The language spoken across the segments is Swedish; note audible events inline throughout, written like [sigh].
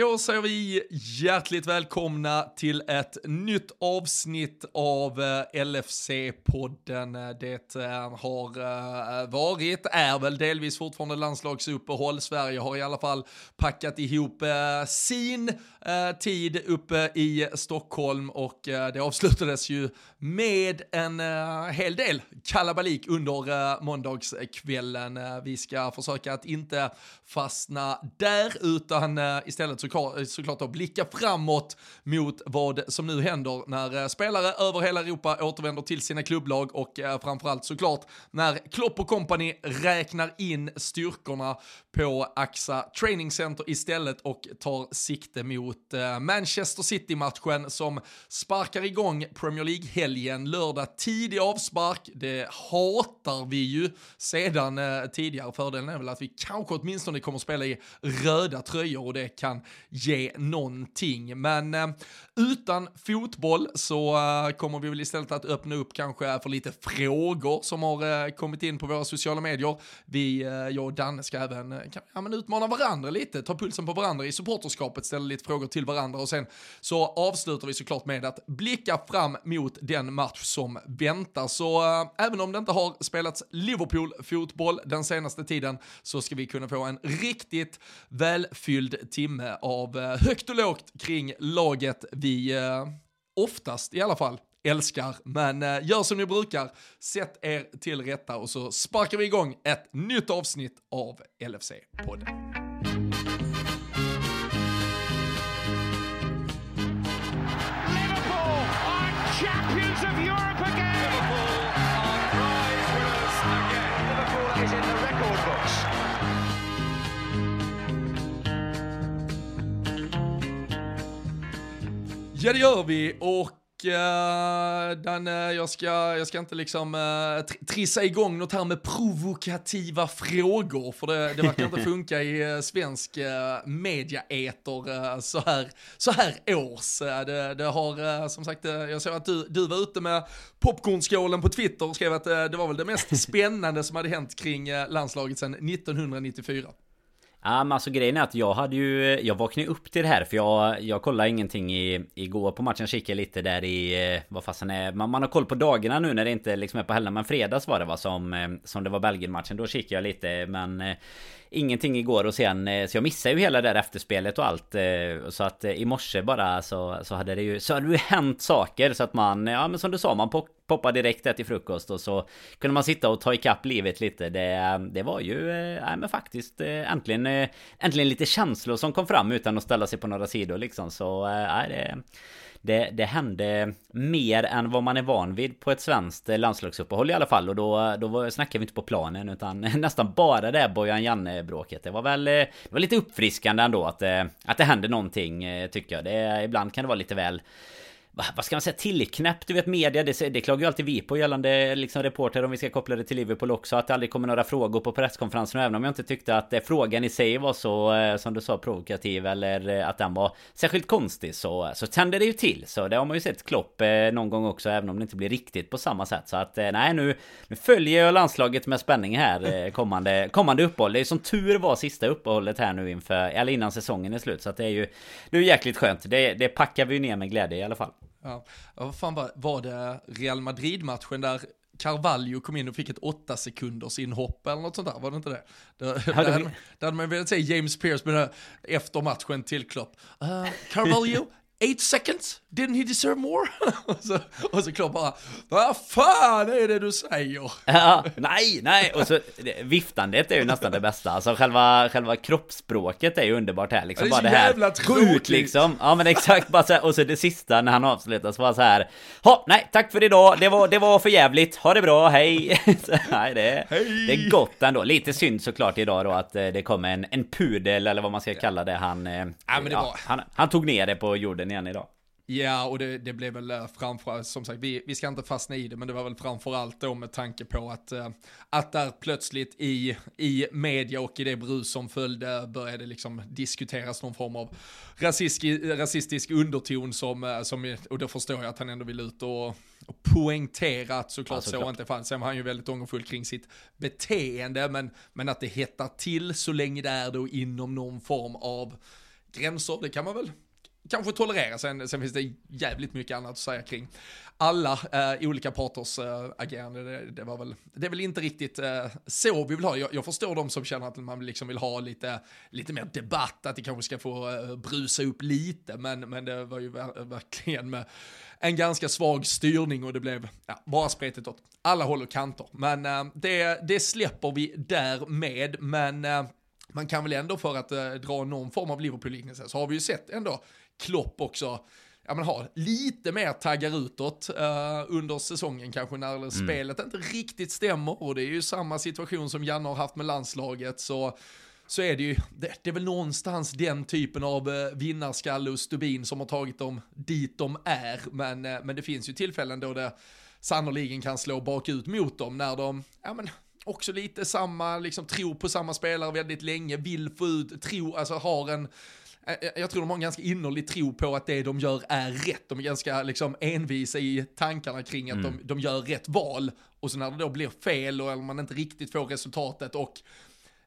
Då säger vi hjärtligt välkomna till ett nytt avsnitt av eh, LFC-podden. Det eh, har eh, varit, är väl delvis fortfarande landslagsuppehåll. Sverige har i alla fall packat ihop sin tid uppe i Stockholm och det avslutades ju med en hel del kalabalik under måndagskvällen. Vi ska försöka att inte fastna där utan istället så såklart, såklart att blicka framåt mot vad som nu händer när eh, spelare över hela Europa återvänder till sina klubblag och eh, framförallt såklart när Klopp och company räknar in styrkorna på AXA Training Center istället och tar sikte mot eh, Manchester City-matchen som sparkar igång Premier League-helgen lördag tidig avspark. Det hatar vi ju sedan tidigare. Fördelen är väl att vi kanske åtminstone kommer att spela i röda tröjor och det kan ge någonting. Men eh, utan fotboll så eh, kommer vi väl istället att öppna upp kanske för lite frågor som har eh, kommit in på våra sociala medier. Vi, eh, jag och Danne ska även eh, kan, ja, men utmana varandra lite, ta pulsen på varandra i supporterskapet, ställa lite frågor till varandra och sen så avslutar vi såklart med att blicka fram mot den match som väntar. Så äh, även om det inte har spelats Liverpool-fotboll den senaste tiden så ska vi kunna få en riktigt välfylld timme av eh, högt och lågt kring laget vi eh, oftast i alla fall älskar. Men eh, gör som ni brukar, sätt er till rätta och så sparkar vi igång ett nytt avsnitt av LFC-podden. Ja det gör vi och uh, den, uh, jag, ska, jag ska inte liksom uh, trissa igång något här med provokativa frågor för det, det verkar inte [laughs] funka i uh, svensk mediaeter så, här, så här års. det, det har som sagt, jag såg att du, du var ute med popcornskålen på Twitter och skrev att det var väl det mest [laughs] spännande som hade hänt kring landslaget sedan 1994. Ja men alltså grejen är att jag hade ju Jag vaknade upp till det här för jag Jag kollade ingenting i Igår på matchen kikade lite där i eh, Vad fasen är man, man har koll på dagarna nu när det inte liksom är på helgen Men fredags var det va som eh, Som det var Belgien-matchen Då kikade jag lite men eh, ingenting igår och sen eh, Så jag missade ju hela det där efterspelet och allt eh, Så att eh, i morse bara så, så hade det ju Så hade det ju hänt saker så att man Ja men som du sa man poppade direkt där till frukost och så Kunde man sitta och ta ikapp livet lite. Det, det var ju Nej men faktiskt äntligen Äntligen lite känslor som kom fram utan att ställa sig på några sidor liksom. Så Nej det det, det hände mer än vad man är van vid på ett svenskt landslagsuppehåll i alla fall. Och då, då snackar vi inte på planen utan [laughs] nästan bara det Bojan Janne-bråket. Det var väl eh, det var lite uppfriskande ändå att, eh, att det hände någonting eh, tycker jag. Det, ibland kan det vara lite väl vad ska man säga, tillknäppt. Du vet media, det, det klagar ju alltid vi på gällande liksom reporter om vi ska koppla det till Liverpool också. Att det aldrig kommer några frågor på presskonferensen. Även om jag inte tyckte att eh, frågan i sig var så, eh, som du sa, provokativ eller eh, att den var särskilt konstig. Så, så tände det ju till. Så det har man ju sett Klopp någon gång också, även om det inte blir riktigt på samma sätt. Så att nej, nu, nu följer jag landslaget med spänning här [laughs] kommande, kommande uppehåll. Det är som tur var sista uppehållet här nu inför, eller innan säsongen är slut. Så att det är ju, det är jäkligt skönt. Det, det packar vi ner med glädje i alla fall. Ja, vad fan var, var det Real Madrid-matchen där Carvalho kom in och fick ett åtta sekunders inhopp eller något sånt där, var det inte det? det där, där, där hade man velat se James Pierce med efter matchen till Klopp. Uh, Carvalho, [laughs] eight seconds, didn't he deserve more? och, [laughs] så, och så Klopp bara, vad fan är det du säger? ja, nej, nej, och så viftandet är ju nästan det bästa. Alltså själva, själva kroppsspråket är ju underbart här liksom. Det är bara det här, gå ut liksom. Ja men exakt, bara så här, och så det sista när han avslutar så var så här, ha, nej, tack för idag, det var, det var för jävligt, ha det bra, hej. [laughs] nej, det, hej. det är gott ändå. Lite synd såklart idag då att eh, det kom en, en pudel eller vad man ska kalla det. Han, eh, ja, men det var... han, han tog ner det på jorden igen idag. Ja, och det, det blev väl eh, framför, som sagt, vi, vi ska inte fastna i det, men det var väl framför allt då med tanke på att, eh, att där plötsligt i, i media och i det brus som följde började liksom diskuteras någon form av rasistisk, rasistisk underton som, eh, som, och då förstår jag att han ändå vill ut och, och poängtera att såklart alltså, så inte fanns. Sen var han ju väldigt ångerfull kring sitt beteende, men, men att det hettar till så länge det är då inom någon form av gränser, det kan man väl kanske tolerera. Sen, sen finns det jävligt mycket annat att säga kring alla eh, olika parters eh, agerande. Det, det, var väl, det är väl inte riktigt eh, så vi vill ha. Jag, jag, förstår de som känner att man liksom vill ha lite, lite mer debatt, att det kanske ska få eh, brusa upp lite, men, men det var ju ver verkligen med en ganska svag styrning och det blev ja, bara spretigt åt alla håll och kanter. Men eh, det, det släpper vi därmed, men eh, man kan väl ändå för att eh, dra någon form av Liverpool-liknelse så har vi ju sett ändå Klopp också ja, men ha lite mer taggar utåt uh, under säsongen kanske när mm. spelet inte riktigt stämmer och det är ju samma situation som Janne har haft med landslaget så så är det ju, det, det är väl någonstans den typen av uh, vinnarskalle och stubin som har tagit dem dit de är, men, uh, men det finns ju tillfällen då det sannoliken kan slå bakut mot dem när de, ja men också lite samma, liksom tror på samma spelare väldigt länge, vill få ut, tro, alltså har en jag tror de har en ganska innerlig tro på att det de gör är rätt. De är ganska liksom envisa i tankarna kring att mm. de, de gör rätt val. Och så när det då blir fel och man inte riktigt får resultatet och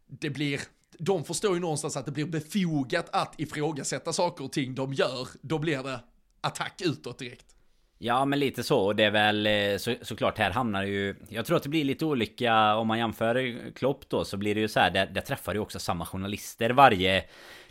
det blir de förstår ju någonstans att det blir befogat att ifrågasätta saker och ting de gör, då blir det attack utåt direkt. Ja men lite så och det är väl eh, så, såklart här hamnar ju Jag tror att det blir lite olika om man jämför Klopp då så blir det ju så här där, där träffar ju också samma journalister varje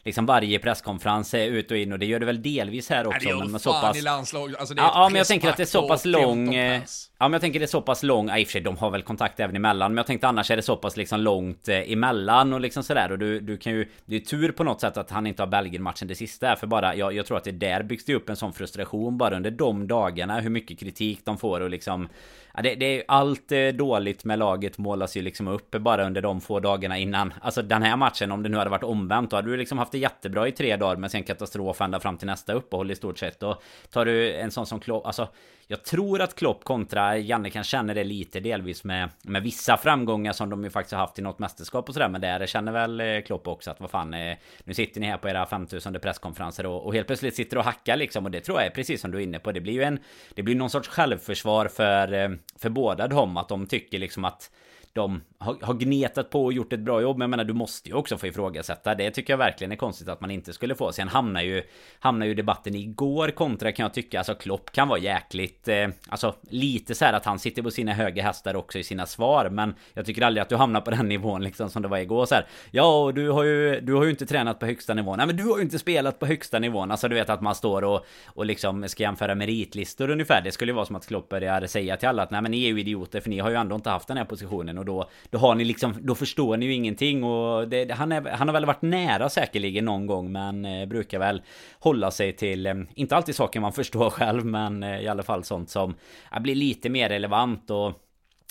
liksom varje presskonferens är ut och in och det gör det väl delvis här också. Nej, det gör men så pass... i landslag. Alltså ja, ja men jag tänker att det är så pass lång... Ja men jag tänker det är så pass lång... Ja i och för sig de har väl kontakt även emellan. Men jag tänkte annars är det så pass liksom långt eh, emellan och liksom sådär. Och du, du kan ju... Det är tur på något sätt att han inte har Belgien-matchen det sista. För bara... Jag, jag tror att det där byggs det upp en sån frustration bara under de dagarna. Hur mycket kritik de får och liksom... Ja, det, det är allt eh, dåligt med laget målas ju liksom upp bara under de få dagarna innan. Alltså den här matchen, om det nu hade varit omvänt, då hade du liksom haft det jättebra i tre dagar men sen katastrof ända fram till nästa uppehåll i stort sett. Då tar du en sån som Klopp, alltså jag tror att Klopp kontra Janne kan känna det lite delvis med, med vissa framgångar som de ju faktiskt har haft i något mästerskap och sådär. Men där känner väl eh, Klopp också att vad fan, eh, nu sitter ni här på era 5000 presskonferenser och, och helt plötsligt sitter och hackar liksom. Och det tror jag är precis som du är inne på. Det blir ju en, det blir någon sorts självförsvar för, eh, för båda dem. Att de tycker liksom att de har, har gnetat på och gjort ett bra jobb. Men jag menar, du måste ju också få ifrågasätta. Det tycker jag verkligen är konstigt att man inte skulle få. Sen hamnar ju, hamnar ju debatten igår kontra kan jag tycka. Alltså Klopp kan vara jäkligt, eh, alltså lite så här att han sitter på sina höga hästar också i sina svar. Men jag tycker aldrig att du hamnar på den [laughs] nivån liksom som det var igår så här. Ja, och du har ju, du har ju inte tränat på högsta nivån. Nej, men du har ju inte spelat på högsta nivån. Alltså du vet att man står och, och liksom ska jämföra meritlistor ungefär. Det skulle ju vara som att Klopp börjar säga till alla att nej men ni är ju idioter för ni har ju ändå inte haft den här positionen och då då har ni liksom, då förstår ni ju ingenting och det, han, är, han har väl varit nära säkerligen någon gång men eh, brukar väl hålla sig till, eh, inte alltid saker man [laughs] förstår själv men eh, i alla fall sånt som eh, blir lite mer relevant och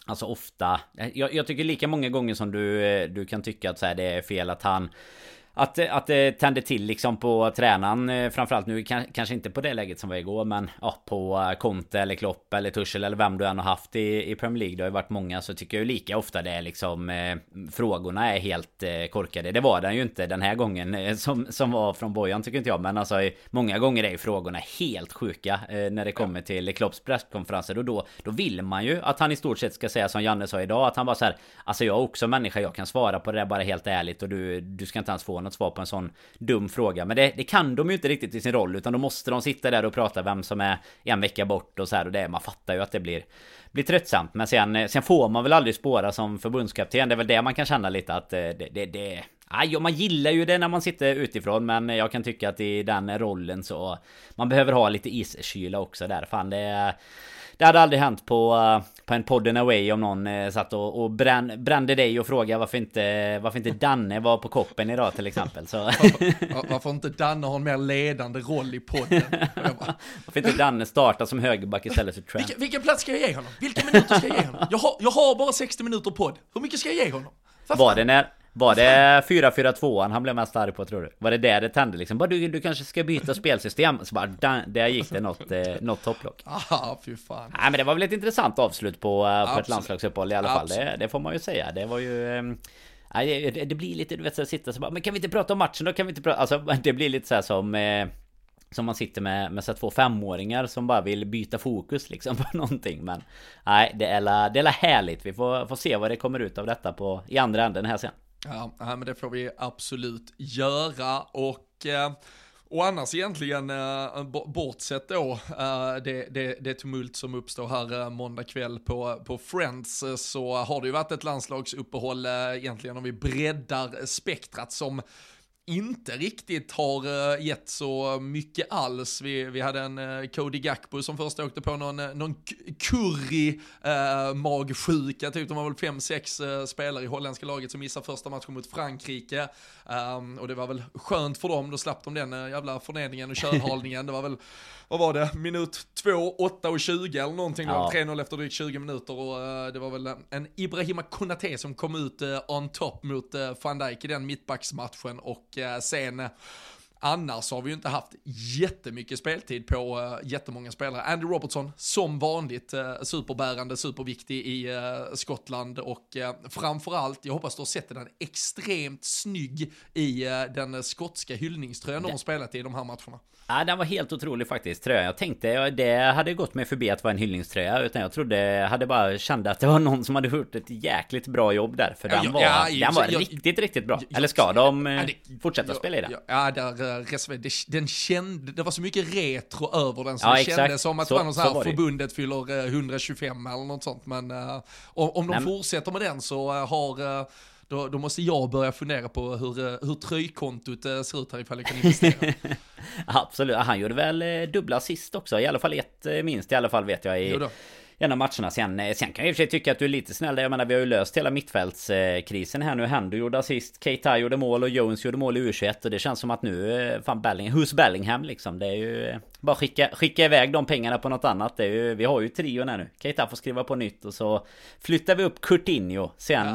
Alltså ofta eh, jag, jag, tycker lika många gånger som du, eh, du kan tycka att så här, det är fel att han att, att det tände till liksom på tränaren eh, Framförallt nu kanske inte på det läget som var igår Men ja, på eh, Conte eller Klopp eller Tuchel eller vem du än har haft i, i Premier League Det har ju varit många så tycker jag ju lika ofta det är liksom eh, Frågorna är helt eh, korkade. Det var den ju inte den här gången eh, som, som var från bojan tycker inte jag. Men alltså många gånger är ju frågorna helt sjuka eh, När det kommer till Klopps presskonferenser. Och då, då vill man ju att han i stort sett ska säga som Janne sa idag Att han bara så här, Alltså jag är också människa, jag kan svara på det där bara helt ärligt Och du, du ska inte ens få något något svar på en sån dum fråga. Men det, det, kan de ju inte riktigt i sin roll. Utan då måste de sitta där och prata vem som är en vecka bort och så här. Och det, man fattar ju att det blir, blir tröttsamt. Men sen, eh, sen får man väl aldrig spåra som förbundskapten. Det är väl det man kan känna lite att eh, det, det, det Aj, man gillar ju det när man sitter utifrån men jag kan tycka att i den rollen så Man behöver ha lite iskyla också där. Fan det är det hade aldrig hänt på, uh, på en podden away om någon uh, satt och, och brän, brände dig och frågade varför inte, varför inte Danne var på koppen idag till exempel. Så. Var, varför inte Danne har en mer ledande roll i podden? [laughs] varför inte Danne starta som högerback istället för Trent? Vilken, vilken plats ska jag ge honom? Vilka minuter ska jag ge honom? Jag har, jag har bara 60 minuter podd. Hur mycket ska jag ge honom? Var det när... Var det 4-4-2 han blev mest arg på tror du? Var det där det tände liksom? Bara du, du kanske ska byta spelsystem? Så bara där, där gick det något, eh, något topplock. Ah, fy fan. Nej men det var väl ett intressant avslut på, eh, på ett landslagsuppehåll i alla fall. Det, det, får man ju säga. Det var ju... Eh, det, det, blir lite, du vet, så sitta så bara, men kan vi inte prata om matchen då? Kan vi inte prata? Alltså, [laughs] det blir lite så här som... Eh, som man sitter med, med så två femåringar som bara vill byta fokus liksom [laughs] på någonting Men Nej det är la, det är la härligt Vi får, får se vad det kommer ut av detta på I andra änden här sen Ja, men det får vi absolut göra. Och och och annars egentligen, eh, bortsett då eh, det, det, det tumult som uppstår här måndag kväll på, på Friends, så har det ju varit ett landslagsuppehåll egentligen om vi breddar spektrat som inte riktigt har uh, gett så mycket alls. Vi, vi hade en uh, Cody Gakbo som först åkte på någon, uh, någon curry uh, magsjuka, typ de var väl fem, sex uh, spelare i holländska laget som missade första matchen mot Frankrike. Um, och det var väl skönt för dem, då slapp de den uh, jävla förnedringen och [laughs] kölhalningen. det var väl, vad var det, minut 2, 8 och 20 eller någonting. Ja. 3-0 efter drygt 20 minuter och det var väl en, en Ibrahima Konate som kom ut on top mot van Dijk i den mittbacksmatchen och sen Annars har vi ju inte haft jättemycket speltid på uh, jättemånga spelare. Andy Robertson, som vanligt, uh, superbärande, superviktig i uh, Skottland och uh, framförallt, jag hoppas du har sett den, extremt snygg i uh, den skotska hyllningströjan de har spelat i de här matcherna. Ja, den var helt otrolig faktiskt, tröjan. Jag tänkte, det hade gått mig förbi att vara en hyllningströja, utan jag trodde, jag hade bara kände att det var någon som hade gjort ett jäkligt bra jobb där, för den var, ja, den var jag, riktigt, riktigt bra. Eller ska de det, fortsätta spela i den? Ja, där den kände, det var så mycket retro över den så ja, det kändes som att så, det var någon så här förbundet fyller 125 eller något sånt. Men uh, om, om de Nej, fortsätter med den så har uh, då, då, måste jag börja fundera på hur, hur tröjkontot ser ut här ifall jag kan investera. [laughs] Absolut, han gjorde väl dubbla sist också, i alla fall ett minst i alla fall vet jag i, en av matcherna. Sen, eh, sen kan jag i och för sig tycka att du är lite snäll där. Jag menar vi har ju löst hela mittfältskrisen här nu. Hendo gjorde assist, Keita gjorde mål och Jones gjorde mål i U21. Och det känns som att nu, eh, fan Bellingham, hus Bellingham liksom. Det är ju eh, bara skicka, skicka iväg de pengarna på något annat. Det är ju, vi har ju trion här nu. Keita får skriva på nytt och så flyttar vi upp Coutinho. Sen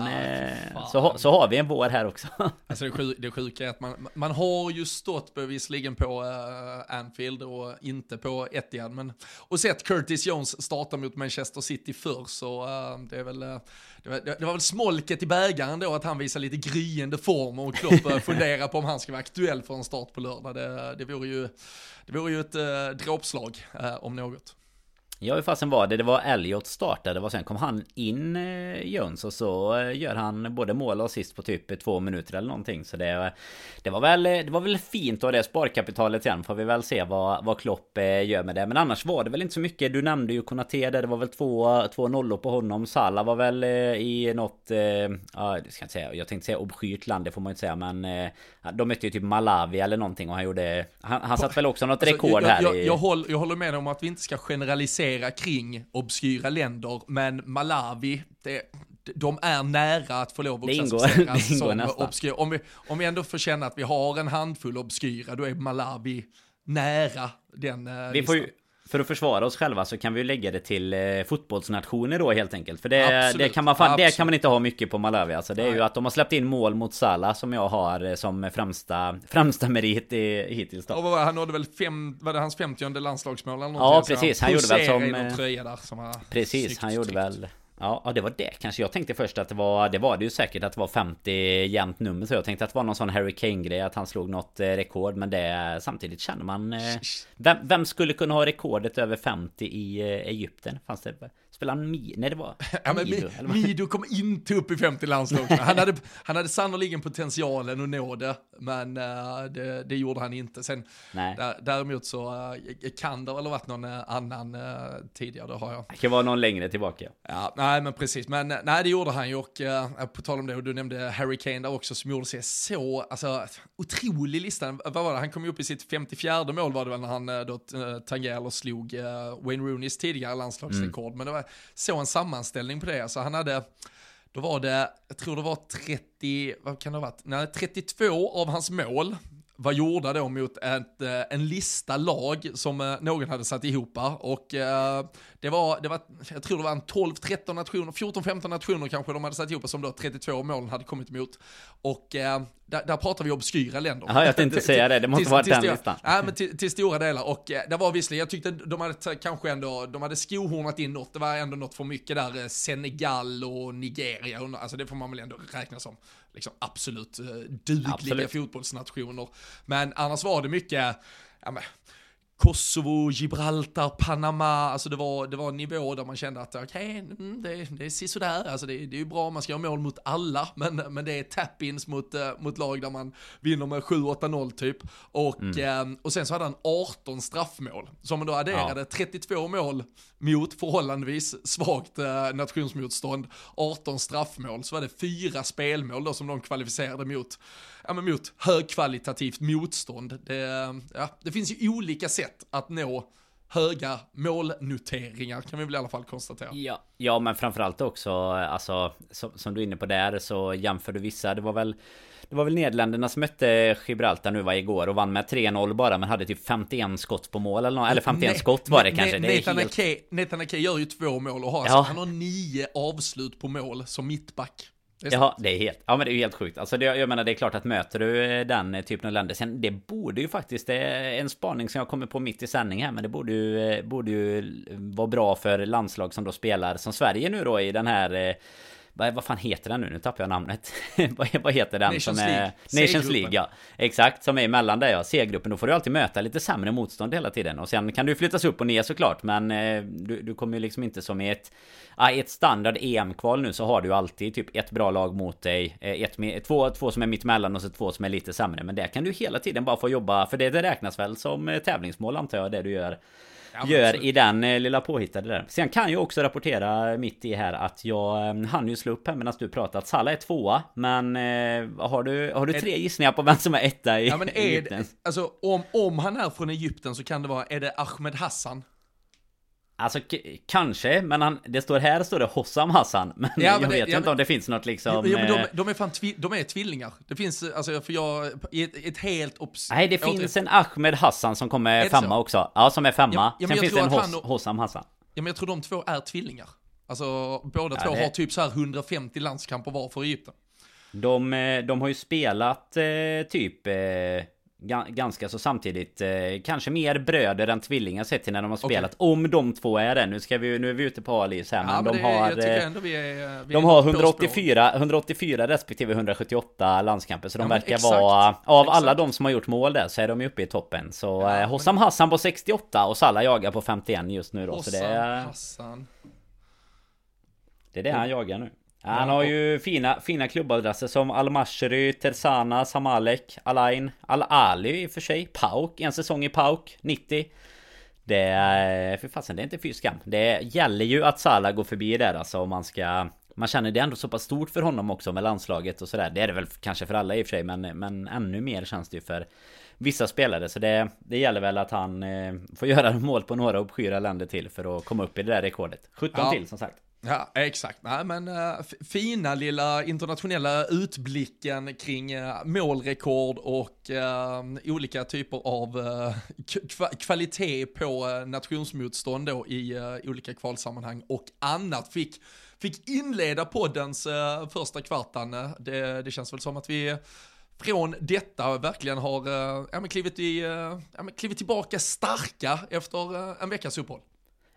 ja, så, så har vi en vår här också. [laughs] Alltså det, sjuk, det sjuka är att man, man har ju stått bevisligen på uh, Anfield och inte på Etihad. Men, och sett Curtis Jones starta mot Manchester City förr så uh, det är väl, uh, det, var, det, var, väl smolket i bägaren då att han visar lite gryende form och Klopp börjar [laughs] fundera på om han ska vara aktuell för en start på lördag. Det, det vore ju, det vore ju ett Eh, dråpslag eh, om något. Ja hur fasen var det? Det var Elliot startade och sen kom han in eh, Jöns och så eh, gör han både mål och assist på typ två minuter eller någonting. Så det, det, var, väl, det var väl fint av det sparkapitalet sen. Får vi väl se vad, vad Klopp eh, gör med det. Men annars var det väl inte så mycket. Du nämnde ju Konate där. Det var väl två, två nollor på honom. Salah var väl i något... Ja, det ska jag inte säga. Jag tänkte säga obskyrt land. Det får man inte säga. Men de mötte ju typ Malawi eller någonting och han gjorde... Han, han satt väl också något alltså, rekord jag, här jag, jag, jag, håller, jag håller med om att vi inte ska generalisera fundera kring obskyra länder, men Malawi, det, de är nära att få lov att klassificeras [laughs] som obskyra. Om vi, om vi ändå får känna att vi har en handfull obskyra, då är Malawi nära den eh, vi får ju, för att försvara oss själva så kan vi ju lägga det till eh, fotbollsnationer då helt enkelt. För det, det, kan man fan, det kan man inte ha mycket på Malawi. Alltså det är Nej. ju att de har släppt in mål mot Salah som jag har eh, som främsta, [laughs] främsta merit i, hittills då. Och vad, han nådde väl fem, var det hans 50 landslagsmål eller någonting? Ja precis, han, han gjorde väl som... Tröja där som precis, han gjorde väl... Ja, det var det kanske. Jag tänkte först att det var, det var det ju säkert att det var 50 jämnt nummer. Så jag tänkte att det var någon sån Harry Kane-grej, att han slog något eh, rekord. Men det samtidigt känner man... Eh, vem, vem, skulle kunna ha rekordet över 50 i eh, Egypten? Fanns det? Spelade han Mi? Nej det var [laughs] ja, men Mido. Mido kom inte upp i 50 landslag. [laughs] Han hade, han hade sannoliken potentialen att nå det, men uh, det, det, gjorde han inte. Sen, där, däremot så uh, kan det väl ha varit någon uh, annan tidigare, det har jag. Det kan vara någon längre tillbaka. Ja, nej men precis. Men nej, det gjorde han ju och på tal om det, och du nämnde Harry Kane där också som gjorde sig så, alltså otrolig lista. Vad var det? Han kom ju upp i sitt 54 mål var det väl när han då tangerade och slog Wayne Rooneys tidigare landslagsrekord. Mm. Men det var såg en sammanställning på det. Alltså han hade, då var det, jag tror det var 30, vad kan det ha varit? Nej, 32 av hans mål var gjorda då mot ett, eh, en lista lag som eh, någon hade satt ihop. Och eh, det var, det var, jag tror det var en 12-13 nationer, 14-15 nationer kanske de hade satt ihop som då 32 målen hade kommit emot. Och där, där pratar vi obskyra länder. Ja, jag tänkte säga det, det måste vara den listan. Ja, men till, till, stora delar. Och det var visserligen, jag tyckte de hade kanske ändå, de hade skohornat in något, det var ändå något för mycket där, Senegal och Nigeria, alltså det får man väl ändå räkna som liksom absolut dugliga absolut. fotbollsnationer. Men annars var det mycket, ja, men, Kosovo, Gibraltar, Panama, alltså det var, det var en nivå där man kände att okej, okay, mm, det, det är sådär, alltså det, det är ju bra, man ska göra mål mot alla, men, men det är tap-ins mot, uh, mot lag där man vinner med 7-8-0 typ. Och, mm. uh, och sen så hade han 18 straffmål, som man då adderade ja. 32 mål mot förhållandevis svagt uh, nationsmotstånd, 18 straffmål, så var det fyra spelmål då som de kvalificerade mot ja, men mot högkvalitativt motstånd. Det, ja, det finns ju olika sätt att nå höga målnoteringar kan vi väl i alla fall konstatera. Ja, ja men framförallt också, alltså som, som du är inne på där så jämför du vissa, det var väl det var väl Nederländerna som mötte Gibraltar nu var igår och vann med 3-0 bara men hade typ 51 skott på mål eller något, eller 51 ne skott var det ne kanske. Nathan, helt... Ake, gör ju två mål och har, ja. han har nio avslut på mål som mittback. Ja, det är helt, ja men det är helt sjukt. Alltså det, jag menar det är klart att möter du den typen av länder. Sen det borde ju faktiskt, det är en spaning som jag kommer på mitt i sändning här. Men det borde ju, borde ju vara bra för landslag som då spelar som Sverige nu då i den här eh, vad, vad fan heter den nu? Nu tappar jag namnet. [laughs] vad, heter den Nations som är... League. Nations League, ja. Exakt, som är emellan där ja. C-gruppen. Då får du alltid möta lite sämre motstånd hela tiden. Och sen kan du flyttas upp och ner såklart. Men eh, du, du kommer ju liksom inte som i ett... I ett standard EM-kval nu så har du alltid typ ett bra lag mot dig. Eh, ett, två, två som är mittemellan och så två som är lite sämre. Men där kan du hela tiden bara få jobba. För det, det räknas väl som eh, tävlingsmål antar jag, det du gör gör i den eh, lilla påhittade där. Sen kan jag också rapportera mitt i här att jag eh, hann ju slå upp här medan du pratat. Salla är tvåa, men eh, har du, har du tre gissningar på vem som är etta i ja, men är Egypten? alltså om, om han är från Egypten så kan det vara, är det Ahmed Hassan? Alltså kanske, men han, det står här står det Hossam Hassan. Men ja, jag men vet ja, inte om det finns något liksom... Ja, men de, eh, de, är fan tvi, de är tvillingar. Det finns, alltså för jag, ett, ett helt... Obs Nej, det finns en Ahmed Hassan som kommer femma så? också. Ja, som är femma. Ja, Sen finns det en Hoss, och, Hossam Hassan. Ja, men jag tror de två är tvillingar. Alltså båda två det... har typ så här 150 landskamper var för Egypten. De, eh, de har ju spelat eh, typ... Eh, ganska så samtidigt eh, Kanske mer bröder än tvillingar sett till när de har spelat. Okay. Om de två är det. Nu ska vi Nu är vi ute på Alis här men, ja, men de har eh, vi är, vi De har 184 184 respektive 178 landskamper Så de ja, verkar vara Av exakt. alla de som har gjort mål där så är de uppe i toppen. Så ja, eh, Hossam men... Hassan på 68 och Salah jagar på 51 just nu då Hossam så det är, Hassan. Det är det han jagar nu han har ju fina, fina klubbadresser som Al-Mashri, Tersana, Samalek, Alain, Al-Ali i och för sig, Pauk, en säsong i Pauk, 90. Det är, för fasen det är inte fy skam. Det gäller ju att Salah går förbi där alltså om man ska man känner det ändå så pass stort för honom också med landslaget och sådär. Det är det väl kanske för alla i och för sig men, men ännu mer känns det ju för vissa spelare. Så det, det gäller väl att han eh, får göra [laughs] mål på några obskyra länder till för att komma upp i det där rekordet. 17 ja. till som sagt. Ja, exakt. Nej, men uh, fina lilla internationella utblicken kring uh, målrekord och uh, olika typer av kva kvalitet på nationsmotstånd då i olika kvalsammanhang och annat fick, fick inleda poddens första kvartan. Det, det känns väl som att vi från detta verkligen har ja, men klivit, i, ja, men klivit tillbaka starka efter en veckas uppehåll.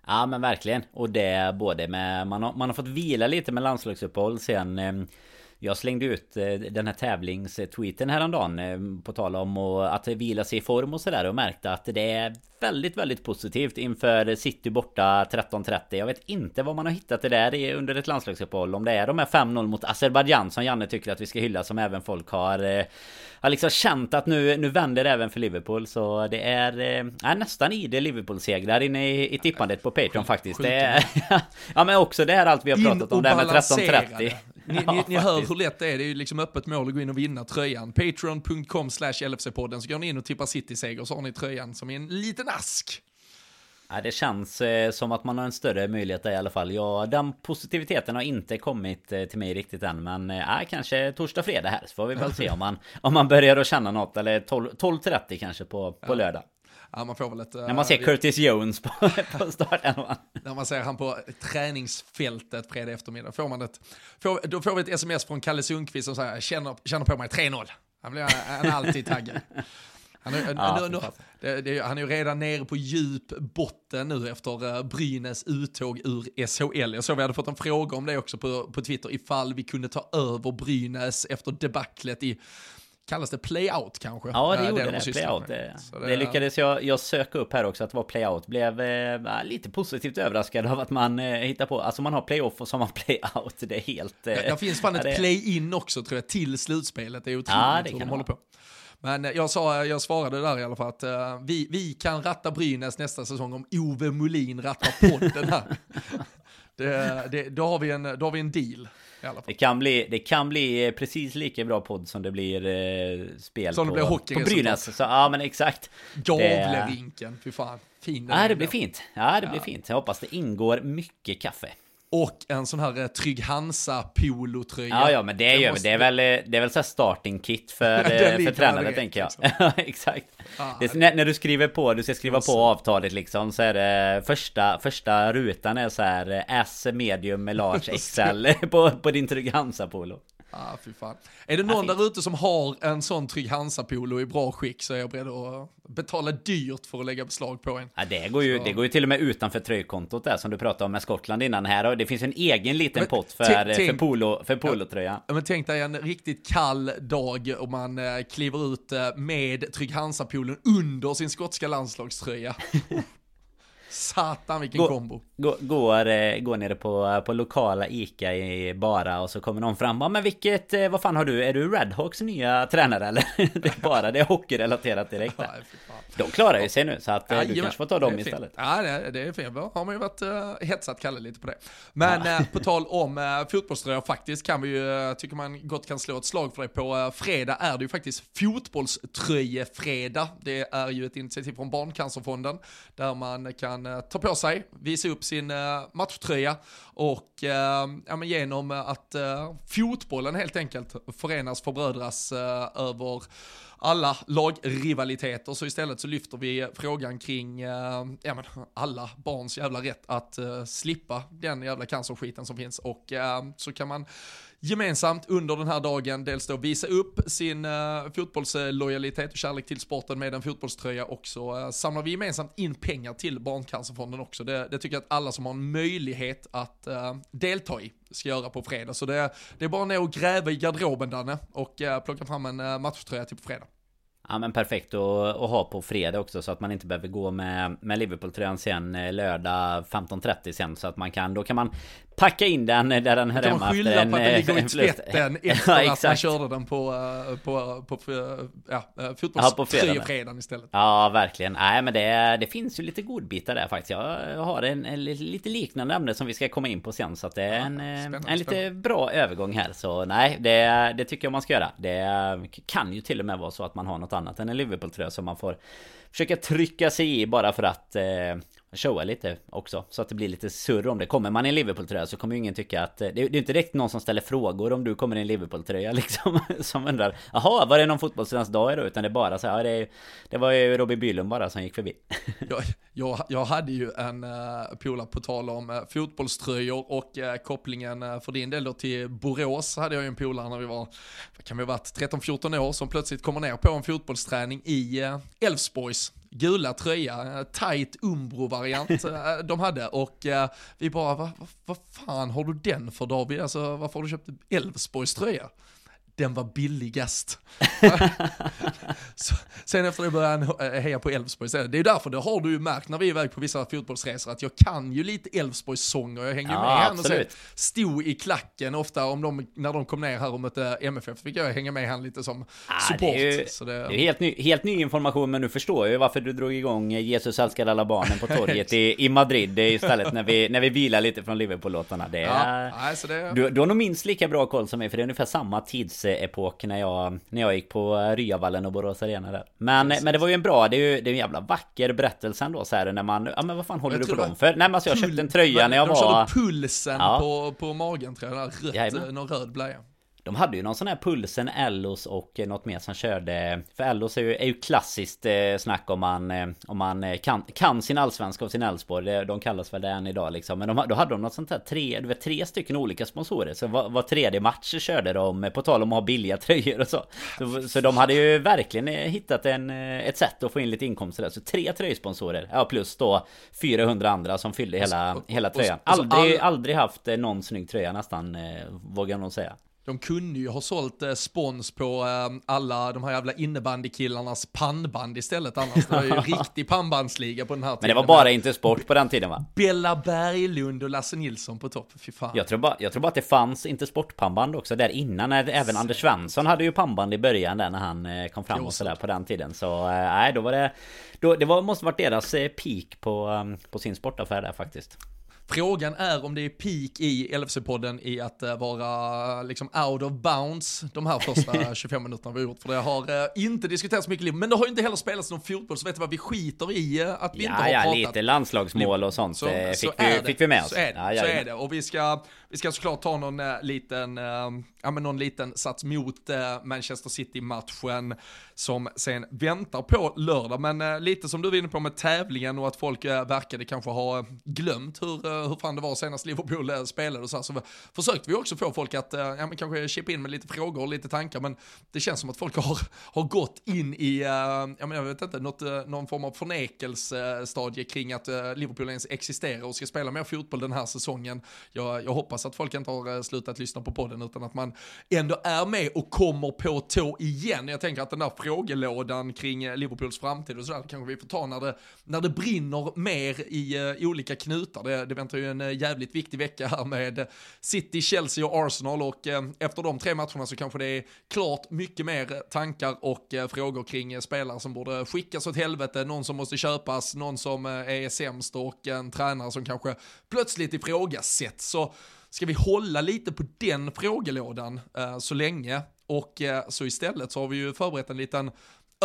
Ja men verkligen. Och det både med... Man har, man har fått vila lite med landslagsuppehåll sen... Eh, Eh, jag slängde ut eh, den här tävlingstweeten häromdagen eh, På tal om att vila sig i form och sådär och märkte att det är väldigt, väldigt positivt inför City borta 13.30. Jag vet inte vad man har hittat det där under ett landslagsuppehåll. Om det är de här 5-0 mot Azerbajdzjan som Janne tycker att vi ska hylla som även folk har har liksom känt att nu, nu vänder det även för Liverpool. Så det är, är nästan i det Liverpool-segrar inne i, i tippandet på Patreon faktiskt. Det är, [laughs] ja men också det här allt vi har pratat om, det här med 13.30. Ni, ja, ni, ni hör hur lätt det är, det är ju liksom öppet mål att gå in och vinna tröjan. Patreon.com slash LFC-podden så går ni in och tippar City-seger så har ni tröjan som är en liten ask. Ja, det känns eh, som att man har en större möjlighet där i alla fall. Ja, den positiviteten har inte kommit eh, till mig riktigt än. Men eh, kanske torsdag, fredag här. Så får vi väl se om man, om man börjar att känna något. Eller 12.30 kanske på, på lördag. Ja, man får väl ett, När man ser uh, Curtis Jones på, [laughs] på starten. När man ser han på träningsfältet fredag eftermiddag. Får man ett, får, då får vi ett sms från Kalle Sundqvist som säger känner, känner på mig 3-0. Han blir han är alltid taggad. Han är, ja, nu, nu, det, det, han är ju redan nere på djup botten nu efter uh, Brynäs uttåg ur SHL. Jag såg vi hade fått en fråga om det också på, på Twitter, ifall vi kunde ta över Brynäs efter debaclet i kallas det playout kanske? Ja, det Eh, gjorde de det. sysslar Playout. Det, det lyckades jag, jag söka upp här också att det var playout. Blev eh, lite positivt överraskad av att man eh, hittar på, alltså man har playoff och så har man playout. Det är helt... Eh, Ja, det finns fan ett det- play-in också tror jag, till slutspelet. Det är otroligt Ja, det hur de det håller på. Men eh, jag, sa, jag svarade där i alla fall att eh, vi, vi kan ratta Brynäs nästa säsong om Ove Molin rattar podden här. [laughs] det, det, då, har vi en, då har vi en deal i alla fall. Det kan, bli, det kan bli eh, precis lika bra podd som det blir eh, spel Som det på, blir på hockeyresultat. Brynäs. Så, ja men exakt. Gavlerinken, fy fan. Fin Ja det blir fint. Ja det blir fint. Jag hoppas det ingår mycket kaffe. Och en sån här eh, Trygg Hansa polotröja. Ja ja men det gör måste- Det är väl, eh, det är väl så starting kit för, [laughs] eh, för tränare tänker jag. liksom. [laughs] Exakt. Ja, Det är, när, när du skriver på, du ska skriva Alltså. på avtalet liksom så är det första, första rutan är så här S medium med large [laughs] XL på, på din Trygg Hansa polo. Ah, fy fan. Är det någon fint. där ute som har en sån Trygg Hansa-polo i bra skick så är jag beredd att betala dyrt för att lägga beslag på en. Ja, det går, ju, Så. det går ju till och med utanför tröjkontot där som du pratade om med Skottland innan här och det finns en egen liten Men pott för, för, polo, för polotröjan. Ja, Men tänk dig en riktigt kall dag och man eh, kliver ut eh, med Trygg Hansa-polon under sin skotska landslagströja. [laughs] Satan vilken Gå- kombo. Gå- Går, eh, går nere på, på lokala Ica i Bara och så kommer någon fram. Ja men vilket, eh, vad fan har du? Är du Redhawks nya tränare eller? [laughs] Det är bara, det är hockeyrelaterat direkt [laughs] fan. De klarar ju sig nu så att eh, du kanske får ta dem istället. Ja, det, är- det är fint. Då har man ju varit uh, hetsat Kalle lite på det. Men eh, på tal om uh, fotbollströjor faktiskt kan vi ju, tycker man gott kan slå ett slag för det. På uh, fredag är det ju faktiskt fotbollströjefredag. Det är ju ett initiativ från Barncancerfonden där man kan eh, ta på sig, visa upp sin eh, matchtröja och eh, ja, men genom att eh, fotbollen helt enkelt förenas, förbrödras över alla lagrivaliteter så istället så lyfter vi frågan kring eh, ja, men alla barns jävla rätt att eh, slippa den jävla cancerskiten som finns. Och eh, så kan man gemensamt under den här dagen dels då visa upp sin uh, fotbollslojalitet och kärlek till sporten med en fotbollströja och så eh, samlar vi gemensamt in pengar till Barncancerfonden också. Det, det tycker jag att alla som har en möjlighet att uh, delta i ska göra på fredag. Så det, det är bara ner och gräva i garderoben Danne och uh, plocka fram en uh, matchtröja till på fredag. Ja men perfekt att, att ha på fredag också så att man inte behöver gå med, med Liverpool-tröjan sen lördag 15.30 sen så att man kan, då kan man packa in den där den hör Kan hemma skylla efter en, på att den eh, ligger i en [laughs] förlust. tvätten [laughs] Ja, efter att man körde den på, eh, på, på, på ja, eh, Ja, på istället. Ja, verkligen. Nej, men det, det finns ju lite godbitar där faktiskt. Jag har en, en li- lite liknande ämne som vi ska komma in på sen. Så att det är en, eh, spännande, en lite bra övergång här. Så nej, det, det tycker jag man ska göra. Det kan ju till och med vara så att man har något annat än en Liverpool-tröja som man får försöka trycka sig i bara för att eh, showa lite också. Så att det blir lite surr om det. Kommer man i en Liverpool-tröja så kommer ju ingen tycka att... Eh, det, är ju inte direkt någon som ställer frågor om du kommer i en Liverpool-tröja [laughs] liksom. Som undrar Jaha, var det någon fotbollsvensk dag idag? Utan det är bara så här, ja, det, det var ju Robbie Bylund bara som gick förbi. [laughs] Jag, jag, jag hade ju en uh, polare på tal om uh, fotbollströjor och uh, kopplingen uh, för din del då till Borås hade jag ju en polare när vi var, vad kan vi ha varit, 13-14 år som plötsligt kommer ner på en fotbollsträning i Elfsborgs gula tröja, eh, tight Umbro-variant eh, de hade och eh, vi bara, vad va, vad fan har du den för David? Alltså varför har du köpt Elfsborgs tröja? Den var billigast. [laughs] Så, sen efter det började han eh, heja på Elfsborg. Så Det är därför, det har du ju märkt när vi är iväg på vissa fotbollsresor, att jag kan ju lite Elfsborgs sånger. Jag hänger ju Ja, med han och absolut. stod i klacken ofta om de, när de kom ner här och mötte MFF, fick jag hänga med han lite som Ah, support. det är ju, så det det, är helt, ny, helt ny information men nu förstår jag ju varför du drog igång Jesus älskar alla barnen på torget i, i Madrid Det är istället när vi, när vi vilar lite från Liverpool-låtarna. Det är... ja, nej, så det, Du, du har nog minst lika bra koll som mig för det är ungefär samma tidsepok när jag, när jag gick på Ryavallen och Borås Arena där. Men, men det var ju en bra, det är ju det är en jävla vacker berättelse ändå så här när man, ja men vad fan håller Jag du på dem för? Nej men alltså jag köpte en tröja när jag de var... körde pulsen Ja. på, på magen tror jag, rött, Jajamän. någon röd blöja. De hade ju någon sån här Pulsen, Ellos och eh, något mer som körde För Ellos är ju, är ju klassiskt eh, snack om man eh, Om man kan, kan sin allsvenska och sin Elfsborg. De kallas väl det än idag liksom. Men de, då hade de något sånt här tre, du vet, tre stycken olika sponsorer. Så var, var tredje match körde de På tal om att ha billiga [laughs] tröjor och så. Så, så de hade ju verkligen hittat en, ett sätt att få in lite inkomster där. Så tre tröjsponsorer. Ja plus då 400 andra som fyllde hela, Och så- hela tröjan. och Aldrig, all- aldrig haft någon snygg tröja nästan Vågar jag nog säga de kunde ju ha sålt eh, spons på eh, alla de här jävla innebandykillarnas pannband istället annars. Det var ju [laughs] riktig pannbandsliga på den här tiden. Men det var bara inte sport på den tiden va? Bella Berglund och Lasse Nilsson på topp, fy fan. Jag tror, bara, jag tror bara att det fanns inte sportpannband också där innan. När även Anders Svensson hade ju pannband i början där när han eh, kom fram och sådär på den tiden. Så eh, nej, då var det... Då, det var, måste varit deras eh, peak på, um, på sin sportaffär där faktiskt. Frågan är om det är peak i LFC-podden i att uh, vara liksom out of bounds de här första [laughs] 25 minuterna vi har gjort. För det har uh, inte diskuterats mycket liv, men det har ju inte heller spelats någon fotboll, så vet du vad, vi skiter i uh, att vi ja, inte har ja, pratat. lite landslagsmål och sånt så, fick, så vi, fick vi med oss. Så är, ja, ja, så är det, och vi ska, vi ska såklart ta någon eh, liten, eh, ja men någon liten sats mot eh, Manchester City-matchen som sen väntar på lördag. Men lite som du var inne på med tävlingen och att folk verkade kanske ha glömt hur hur fan det var senast Liverpool spelade och så, här, så försökte vi också få folk att ja, men kanske chippa in med lite frågor och lite tankar, men det känns som att folk har, har gått in i, ja men jag vet inte, något, någon form av förnekelsestadie kring att Liverpool ens existerar och ska spela mer fotboll den här säsongen. Jag, jag hoppas att folk inte har eh, slutat lyssna på podden utan att man ändå är med och kommer på tå igen. Jag tänker att den där frågelådan kring eh, Liverpools framtid och sådär kanske vi får ta när det, när det brinner mer i i olika knutar. Det, det väntar ju en jävligt viktig vecka här med City, Chelsea och Arsenal och efter de tre matcherna så kanske det är klart mycket mer tankar och frågor kring spelare som borde skickas åt helvete, någon som måste köpas, någon som är sämst och en tränare som kanske plötsligt ifrågasätts. Så ska vi hålla lite på den frågelådan eh, så länge och eh, så istället så har vi ju förberett en liten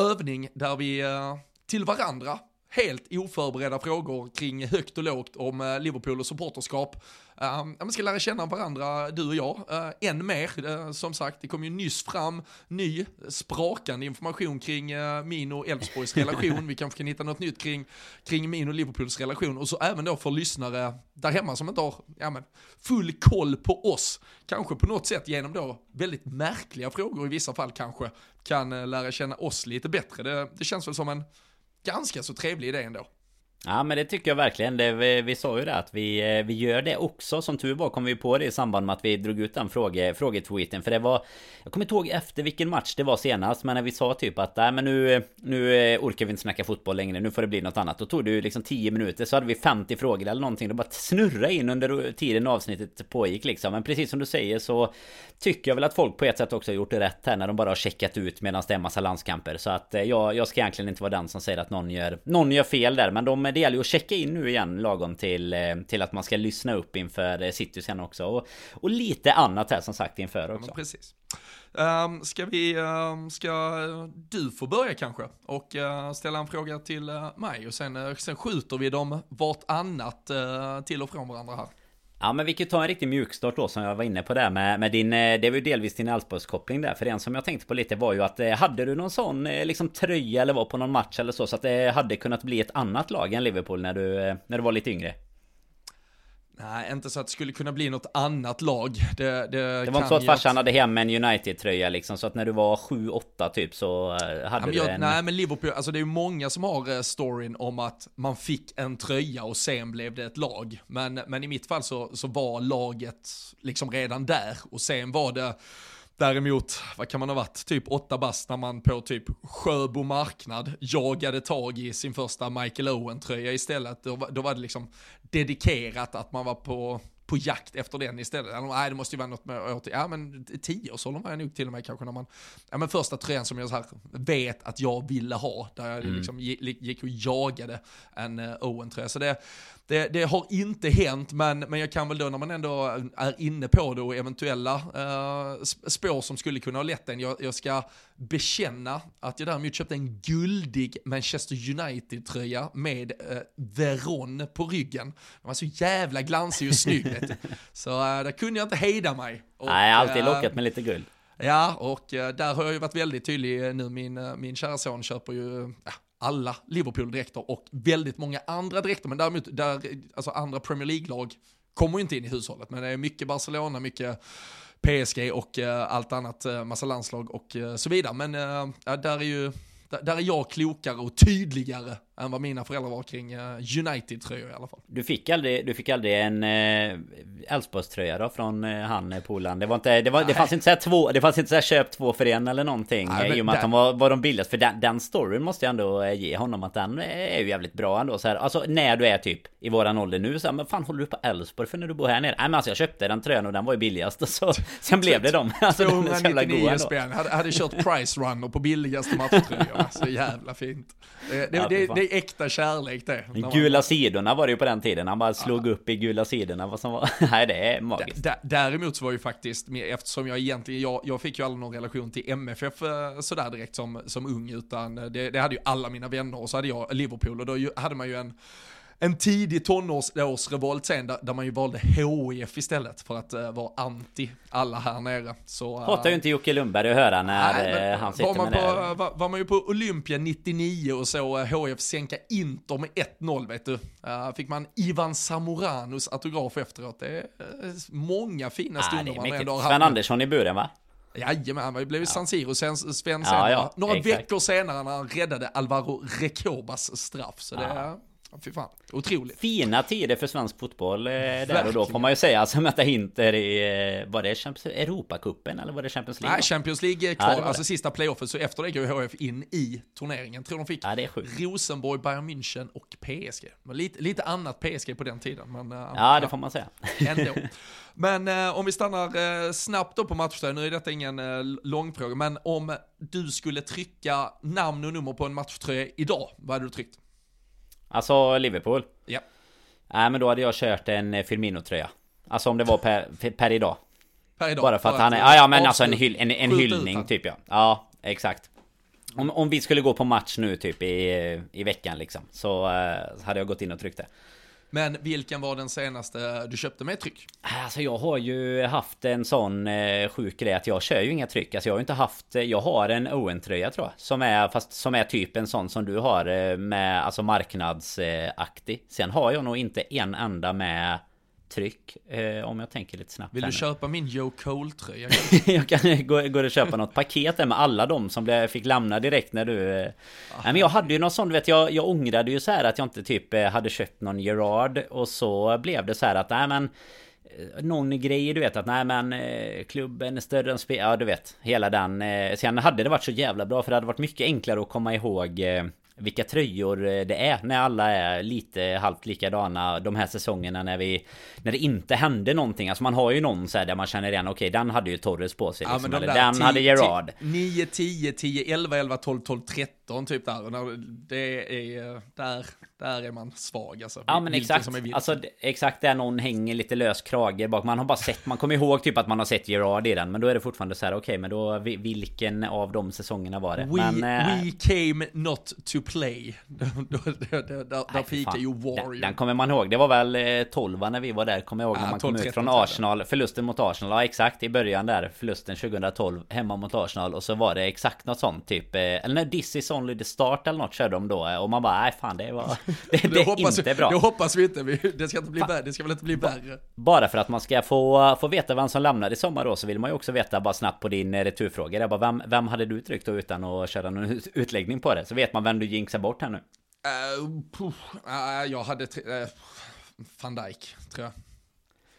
övning där vi eh, till varandra helt oförberedda frågor kring högt och lågt om eh, Liverpool och supporterskap. Uh, man ska lära känna varandra, du och jag, uh, än mer. Uh, som sagt, det kom ju nyss fram ny sprakande information kring uh, min och Elfsborgs relation. Vi kanske kan hitta något nytt kring, kring min och Liverpools relation. Och så även då för lyssnare där hemma som inte har ja, men, full koll på oss. Kanske på något sätt genom då väldigt märkliga frågor i vissa fall kanske kan eh, lära känna oss lite bättre. Det, det känns väl som en ganska så trevlig idé ändå. Ja men det tycker jag verkligen. Det, vi, vi sa ju det att vi, eh, vi gör det också. Som tur var kom vi på det i samband med att vi drog ut den fråge, frågetweeten. För det var... Jag kommer inte ihåg efter vilken match det var senast. Men när vi sa typ att nej men nu, nu eh, orkar vi inte snacka fotboll längre. Nu får det bli något annat. Då tog det ju liksom 10 minuter. Så hade vi 50 frågor eller någonting. Det bara snurra in under tiden avsnittet pågick liksom. Men precis som du säger så tycker jag väl att folk på ett sätt också har gjort det rätt här. När de bara har checkat ut medan det är en massa landskamper. Så att eh, jag, jag ska egentligen inte vara den som säger att någon gör, någon gör fel där. Men de det gäller ju att checka in nu igen lagom till, eh, till att man ska lyssna upp inför eh, City sen också. Och, och lite annat här som sagt inför också. Ja, precis. Um, ska vi, um, ska du få börja kanske och uh, ställa en fråga till uh, mig och sen, uh, sen skjuter vi dem vartannat uh, till och från varandra här. Ja men vi kan ta en riktig mjukstart då som jag var inne på där med, med din eh, Det var ju delvis din Elfsborgskoppling där För en som jag tänkte på lite var ju att eh, Hade du någon sån eh, liksom tröja eller var på någon match eller så Så att det hade kunnat bli ett annat lag än Liverpool när du, när du var lite yngre? Nej, inte så att det skulle kunna bli något annat lag. Det, det, det var inte så att farsan hade hem en United-tröja liksom, så att när du var 7-8 typ så hade ja, du jag, en... Nej, men Liverpool, alltså det är ju många som har storyn om att man fick en tröja och sen blev det ett lag. Men, men i mitt fall så, så var laget liksom redan där och sen var det Däremot, vad kan man ha varit, typ åtta bast när man på typ Sjöbo marknad jagade tag i sin första Michael Owen-tröja istället. Då, då var det liksom dedikerat att man var på på jakt efter den istället. Nej, det måste ju vara något med, ja men tioårsåldern var jag nog till och med kanske när man, ja men första tröjan som jag så här vet att jag ville ha, där jag mm. liksom gick och jagade en uh, Owen-tröja. Så det, det, det, har inte hänt, men, men jag kan väl då när man ändå är inne på det och eventuella uh, spår som skulle kunna ha lett en, jag, jag ska bekänna att jag däremot köpte en guldig Manchester United-tröja med uh, Veron på ryggen. Den var så jävla glansig och snygg. [laughs] så uh, där kunde jag inte hejda mig. Och, Nej, alltid lockat med lite guld. Ja, och där har jag ju varit väldigt tydlig nu. Min, min kära son köper ju, ja, alla Liverpool-dräkter och väldigt många andra dräkter, men däremot där, alltså andra Premier League-lag kommer ju inte in i hushållet, men det är mycket Barcelona, mycket PSG och eh, allt annat, eh, massa landslag och eh, så vidare. Men eh, där är ju där, där, är jag klokare och tydligare än vad mina föräldrar var kring uh, United-tröjor i alla fall. Du fick aldrig, du fick aldrig en Elfsborgströja uh, då från uh, han polaren? Det var inte, det, var, det fanns inte såhär två, det fanns inte såhär köp två för en eller någonting Nej, I och med att de var, var de billigast. För den, den storyn måste jag ändå ge honom att den är ju jävligt bra ändå så här. Alltså när du är typ i våran ålder nu så här, men fan håller du på Elfsborg för när du bor här nere? Nej men alltså jag köpte den tröjan och den var ju billigast och så [laughs] Sen blev det dem. [laughs] Alltså, 299 spänn. Hade, hade kört price runner på billigaste matchtröjor. Så jävla fint. Det, det, ja, det, är äkta kärlek det. Gula sidorna var det ju på den tiden. Han bara slog ja. upp i gula sidorna vad som var. [laughs] Nej det är magiskt. D däremot så var ju faktiskt, eftersom jag egentligen, jag, jag fick ju aldrig någon relation till MFF eh, sådär direkt som, som ung. Utan det, det hade ju alla mina vänner och så hade jag Liverpool och då hade man ju en en tidig tonårsrevolt sen där, där, man ju valde HIF istället för att uh, vara anti alla här nere. Så, uh, Hatar ju inte Jocke Lundberg att höra när nej, uh, han sitter var man med på, det. Var, var, man ju på Olympia 99 och så uh, HIF sänka Inter med 1-0 vet du. Uh, fick man Ivan Samoranos autograf efteråt. Det är många fina stunder man ändå har. Sven Andersson i buren va? Jajamän, han blev ju ja. San Siro sen, Sven ja, ja, Några exakt. veckor senare när han räddade Alvaro Recobas straff. Så det är Fy fan, otroligt. Fina tider för svensk fotboll eh, där och då får man ju säga. Alltså möta Hinter i, eh, var det Champions, Europacupen eller var det Champions League? Nej, Champions League är kvar, ja, alltså sista playoffet. Så efter det går HF in i turneringen. Tror de fick ja, Rosenborg, Bayern München och PSG. Lite, lite annat PSG på den tiden. Men, uh, ja, det får man säga. [laughs] Ändå. Men uh, om vi stannar uh, snabbt då på matchtröja, nu är detta ingen uh, långfråga, men om du skulle trycka namn och nummer på en matchtröja idag, vad hade du tryckt? Alltså Liverpool? Ja. Nej men då hade jag kört en eh, Firmino-tröja. Alltså om det var per, per idag. Per idag? Bara för att han är... Ja, ja men alltså en, hyll, en, en hyllning typ ja. Ja, exakt. Om, om vi skulle gå på match nu typ i, i veckan liksom. Så uh, hade jag gått in och tryckt det. Men vilken var den senaste du köpte med tryck? Alltså jag har ju haft en sån eh, sjuk grej att jag kör ju inga tryck. Alltså jag har inte haft... Eh, jag har en Owen-tröja tror jag. Som är, fast som är typ en sån som du har eh, med alltså marknadsaktig. Sen har jag nog inte en enda med tryck eh, om jag tänker lite snabbt. Vill du köpa min Joe Cole-tröja? [laughs] jag kan gå, gå och köpa något paket där med alla de som blev, fick lämna direkt när du... Eh. Nej men jag hade ju någon sån, du vet jag, jag ångrade ju så här att jag inte typ eh, hade köpt någon Gerard och så blev det så här att nej men eh, någon grej du vet att nej men eh, klubben är större än spel, ja du vet hela den. Sen hade det varit så jävla bra för det hade varit mycket enklare att komma ihåg vilka tröjor eh, det är när alla är lite halvt likadana de här säsongerna när vi När det inte hände någonting Alltså man har ju någon så här där man känner igen Okej den hade ju Torres på sig liksom, ja, de eller den hade Gerard 9, 10, 10, 11, 11, 12, 12, 13 typ där Det är där där är man svag alltså. Ja men exakt. Alltså exakt där någon hänger lite lös krage bak. Man har bara sett, man kommer ihåg typ att man har sett Gerard i den. Men då är det fortfarande så här, okej okay, men då vilken av de säsongerna var det? We, men, we came not to play. [laughs] där fikar ju Warrior. Den, den, kommer man ihåg. Det var väl 12 eh, när vi var där. Kommer jag ihåg när man kom ut från Arsenal. Förlusten mot Arsenal. Ja exakt i början där. Förlusten 2012 hemma mot Arsenal. Och så var det exakt något sånt typ. Eh, eller när This is only the start eller något körde de då. Och man bara, nej fan det var... [laughs] Det, det, är hoppas, inte bra. Det hoppas vi inte. Det ska, inte bli värre. det ska väl inte bli värre. Bara för att man ska få, få veta vem som lämnar i sommar då så vill man ju också veta bara snabbt på din eh, returfråga. Jag bara, vem, vem hade du tryckt då utan att köra någon utläggning på det? Så vet man vem du jinxar bort här nu. Uh, uh, jag hade... Uh, Van Dijk, tror jag.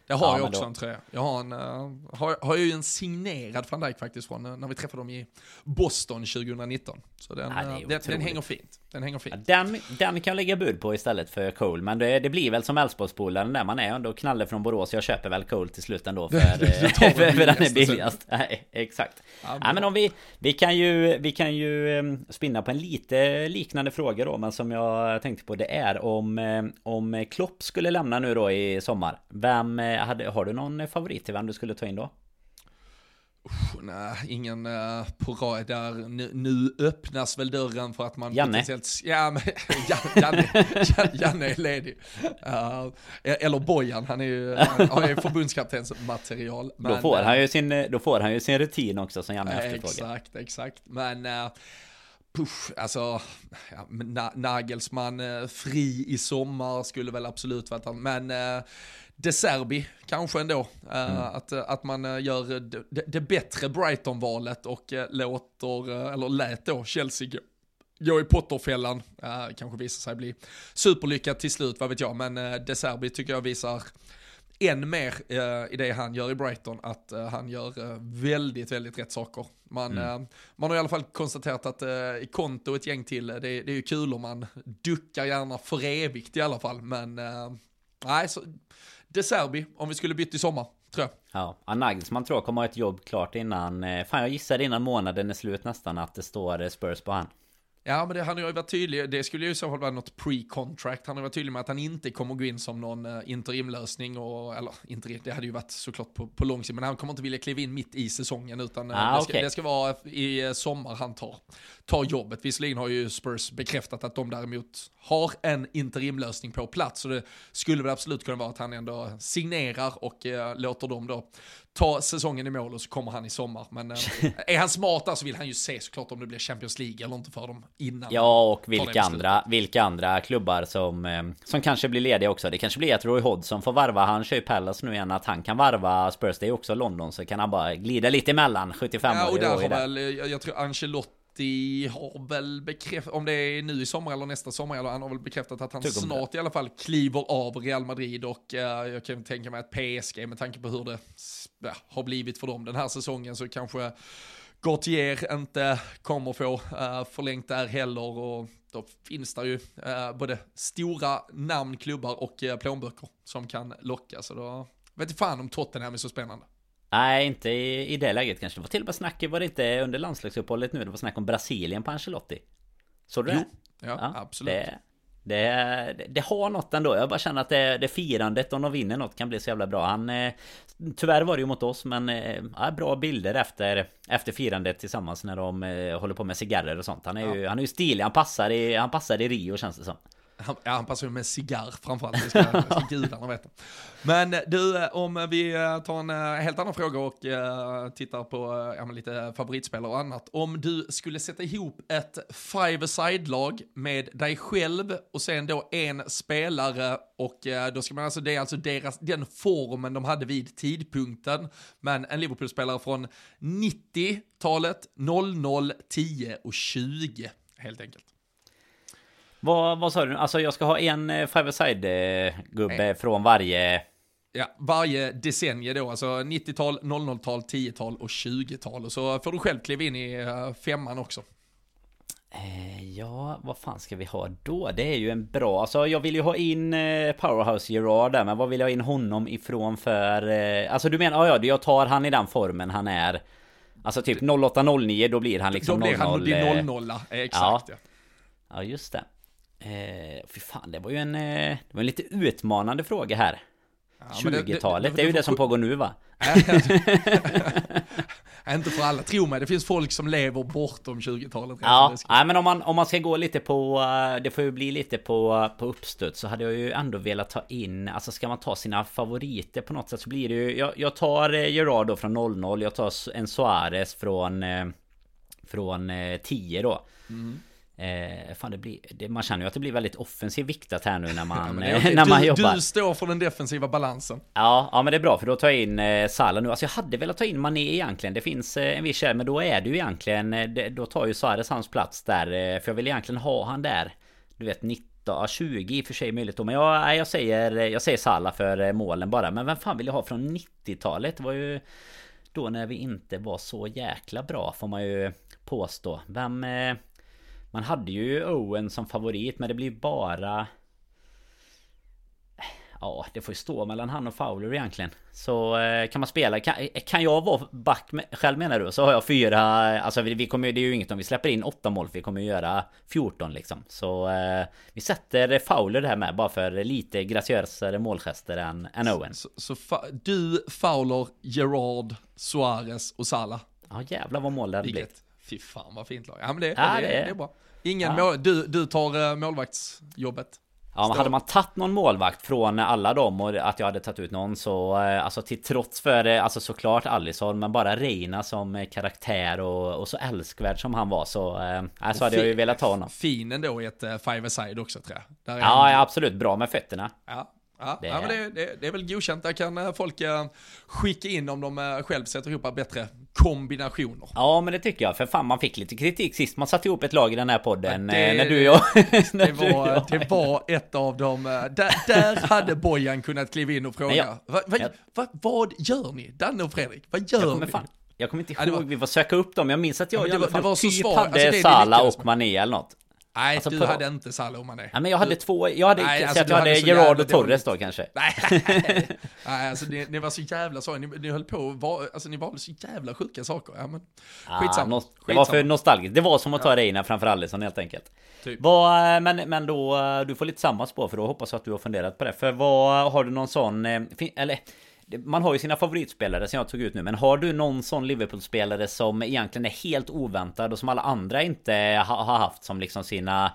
Jag har ja, ju också då... en tröja. Jag har, en, uh, har, har ju en signerad van Dijk faktiskt från när vi träffade dem i Boston 2019. Så den, ja, den, den, hänger fint. Den hänger fint. Ja, den, den kan jag lägga bud på istället för Cole. Men det, det blir väl som Elfsborgspolaren där man är ändå knalle från Borås. Jag köper väl Cole till slut ändå. För, [laughs] [laughs] för, för den är billigast. Nej, exakt. Ja, ja, men om vi, vi kan ju, vi kan ju um, spinna på en lite liknande fråga då. Men som jag tänkte på det är om, um, om Klopp skulle lämna nu då i sommar. Vem hade, har du någon favorit till vem du skulle ta in då? Nej, ingen uh, på rad där. Nu, nu, öppnas väl dörren för att man... Janne? Ja, men, [laughs] Janne, Janne är ledig. Uh, eller Bojan, han är ju [laughs] han är förbundskaptensmaterial. då, får han ju sin, då får han ju sin rutin också som Janne efterfrågar. Exakt, exakt. Men... Uh, Push, alltså, ja, Nagelsman uh, fri i sommar skulle väl absolut varit han, men uh, De Serbi kanske ändå. Eh, mm. Att, eh, att man eh, gör det, det bättre Brighton-valet och låter, eller lät då Chelsea gå, gå i Potterfällan. Uh, kanske visar sig bli superlyckad till slut, vad vet jag. Men uh, De Serbi tycker jag visar än mer i det han gör i Brighton, att han gör väldigt, väldigt rätt saker. Man, mm. man har i alla fall konstaterat att i konto och ett gäng till, det, det är ju kul om man duckar gärna för evigt i alla fall. Men nej, så De Serbi, om vi skulle bytt i sommar, tror jag. Ja, Nagelsmann tror jag kommer ha ett jobb klart innan, fan jag gissade innan månaden är slut nästan att det står Spurs på han. Ja, men det, han har ju varit tydlig, det skulle ju i så fall vara något pre-contract. Han har varit tydlig med att han inte kommer gå in som någon uh, interimlösning, och, eller interim, det hade ju varit såklart på, på lång sikt, men han kommer inte vilja kliva in mitt i säsongen, utan ah, det, ska, okay. det, ska, vara i sommar han tar, tar jobbet. Visserligen har ju Spurs bekräftat att de däremot har en interimlösning på plats, så det skulle väl absolut kunna vara att han ändå signerar och låter dem då ta säsongen i mål och så kommer han i sommar. Men äh, [laughs] är han smart där så vill han ju se såklart om det blir Champions League eller inte för dem innan. Ja, och vilka andra, vilka andra klubbar som, eh, som kanske blir lediga också. Det kanske blir att Roy Hodgson får varva. Han kör ju Palace nu igen. Att han kan varva Spurs. Det är också London. Så kan han bara glida lite emellan 75 ja, och där har väl, jag, jag tror Ancelotti City har väl bekräftat, om det är nu i sommar eller nästa sommar, eller han har väl bekräftat att han snart i alla fall kliver av Real Madrid och uh, jag kan tänka mig att PSG med tanke på hur det uh, har blivit för dem den här säsongen så kanske Gautier inte kommer få uh, förlängt där heller och då finns det ju uh, både stora namn, klubbar och uh, plånböcker som kan locka. Så då vet inte fan om Tottenham är så spännande. Nej, inte i, i det läget kanske. Det var till och med snack, var det inte under landslagsuppehållet nu? Det var snack om Brasilien på Ancelotti. Såg du det? Ja, ja, absolut. Det, det, det, har något ändå. Jag bara känner att det, det firandet om de vinner något kan bli så jävla bra. Han, eh, tyvärr var det ju mot oss men eh, ja, bra bilder efter, efter firandet tillsammans när de eh, håller på med cigarrer och sånt. Han är ju, han är ju stilig. Han passar, i, han passar i Rio känns det som. Han, ja, han passar ju med cigarr framförallt, det ska, ska [laughs] gudarna veta. Men du, om vi eh, tar en eh, helt annan fråga och tittar på ja, lite favoritspelare och annat. Om du skulle sätta ihop ett five-a-side-lag med dig själv och sen då en spelare och då ska man alltså, det är alltså deras, den formen de hade vid tidpunkten. Men en Liverpool-spelare från 90-talet, 00, 10 och 20 helt enkelt. Vad, vad sa du? Alltså jag ska ha en eh, five side eh, gubbe från varje... Ja, varje decennie då, alltså 90-tal, 00-tal, 10-tal och 20-tal. Och så får du själv kliva in i uh, femman också. Eh, ja, vad fan ska vi ha då? Det är ju en bra... Alltså jag vill ju ha in eh, Powerhouse Gerard där, men vad vill jag ha in honom ifrån för... Eh, alltså du menar, ja, ja, jag tar han i den formen han är. Alltså typ 08-09, då blir han liksom 00... Då blir han 00, 00 exakt ja. Ja, just det. Eh, fy fan, det var ju en, eh, det var en lite utmanande fråga här. Ja, 20-talet, det, är ju det som pågår nu va? [laughs] inte för alla, tro mig, det finns folk som lever bortom 20-talet. Ja, nej, men om man, om man ska gå lite på, eh, det får ju bli lite på, på uppstöd så hade jag ju ändå velat ta in, alltså ska man ta sina favoriter på något sätt så blir det ju, jag, jag tar eh, då från 00, jag tar en Suarez från, eh, från 10 då. Mm. Eh, fan det blir, det, man känner ju att det blir väldigt offensivt viktat här nu när man, ja, okay. [laughs] när man du, jobbar. Du står för den defensiva balansen. Ja, ja men det är bra för då tar jag in eh, Salah nu. Alltså jag hade velat ta in Mané egentligen. Det finns eh, en viss kär, men då är det ju egentligen, eh, då tar ju Suarez hans plats där. Eh, för jag vill egentligen ha han där. Du vet 19, 20 i och för sig möjligt då. Men jag, jag säger, jag säger Salah för eh, målen bara. Men vem fan vill jag ha från 90-talet? Det var ju då när vi inte var så jäkla bra får man ju påstå. Vem... Man hade ju Owen som favorit men det blir bara... Ja, det får ju stå mellan han och Fowler egentligen. Så eh, kan man spela, kan, kan jag vara back med, själv menar du? Så har jag fyra, alltså vi, vi kommer det är ju inget om vi släpper in åtta mål för vi kommer ju göra 14 liksom. Så eh, vi sätter Fowler här med bara för lite graciösare målgester än, än Owen. Så, så, så du, Fowler, Gerard, Suarez och Salah? Ja jävlar vad mål det hade blivit. Fy fan vad fint lag. Ja men det, ja, det, det, är, det är bra. Ingen ja. mål, du, du tar uh, målvaktsjobbet. Ja men hade man tagit någon målvakt från alla dem och att jag hade tagit ut någon så eh, Alltså till trots för alltså såklart Allison men bara Reina som karaktär och, och så älskvärd som han var så äh, Så hade jag ju velat ta honom Fin ändå i ett five side också tror jag ja, ja absolut, bra med fötterna Ja Ja, det... Ja, men det, det, det, är väl godkänt. Där kan eh, folk skicka in om de själv sätter ihop bättre kombinationer. Ja, men det tycker jag. För fan, man fick lite kritik sist man satte ihop ett lag i den här podden. Det, [laughs] när du och jag... det, var, det var ett av dem. Där, där hade Bojan kunnat kliva in och fråga. Jag, va, va, jag, va, vad gör ni? Danne och Fredrik, vad gör ni? Fan, jag kommer inte ihåg, ja, var... vi får söka upp dem. Jag minns att jag ja, i alla fall typ hade alltså, Sala och Mané eller något. Nej, alltså, du på... hade inte Salah Mané. Nej, men jag hade två, jag hade, Nej, alltså, jag hade Gerard och Torres då kanske. Nej, [laughs] Nej alltså ni, ni, var så jävla så, ni, ni höll på, var, alltså ni valde så jävla sjuka saker. Ja men, skitsamma. Ah, det var för nostalgiskt, det var som att ta ja. Reina framför Alisson helt enkelt. Typ. Vad, men, men då, du får lite samma spår för då hoppas jag att du har funderat på det. För vad, har du någon sån, eh, eller man har ju sina favoritspelare som jag tog ut nu Men har du någon sån Liverpool-spelare som egentligen är helt oväntad och som alla andra inte har haft som liksom sina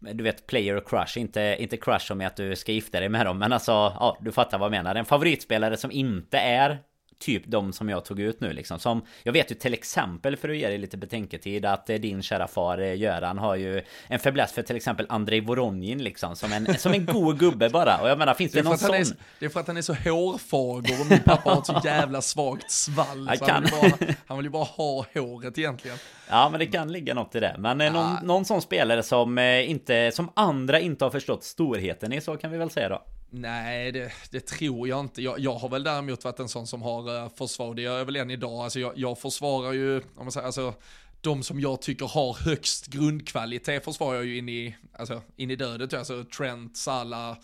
du vet player crush, inte, inte crush som är att du ska gifta dig med dem Men alltså, ja du fattar vad jag menar. En favoritspelare som inte är typ de som jag tog ut nu liksom. Som, jag vet ju till exempel för att ge dig lite betänketid att eh, din kära far eh, Göran har ju en fäbless för till exempel Andrei Voronjin liksom. Som en, som en god gubbe bara. Och jag menar finns det, det någon sån? Är, det är för att han är så hårfager och min pappa har ett så jävla svagt svall. Så han, vill bara, han vill ju bara ha håret egentligen. Ja men det kan ligga något i det. Men ja. någon, någon sån spelare som inte, som andra inte har förstått storheten i så kan vi väl säga då. Nej, det, det, tror jag inte. Jag, jag, har väl däremot varit en sån som har uh, försvar, det gör jag väl än idag. Alltså jag, jag försvarar ju, om man säger, alltså de som jag tycker har högst grundkvalitet försvarar jag ju in i, alltså, in i dödet. Alltså Trent, Salah,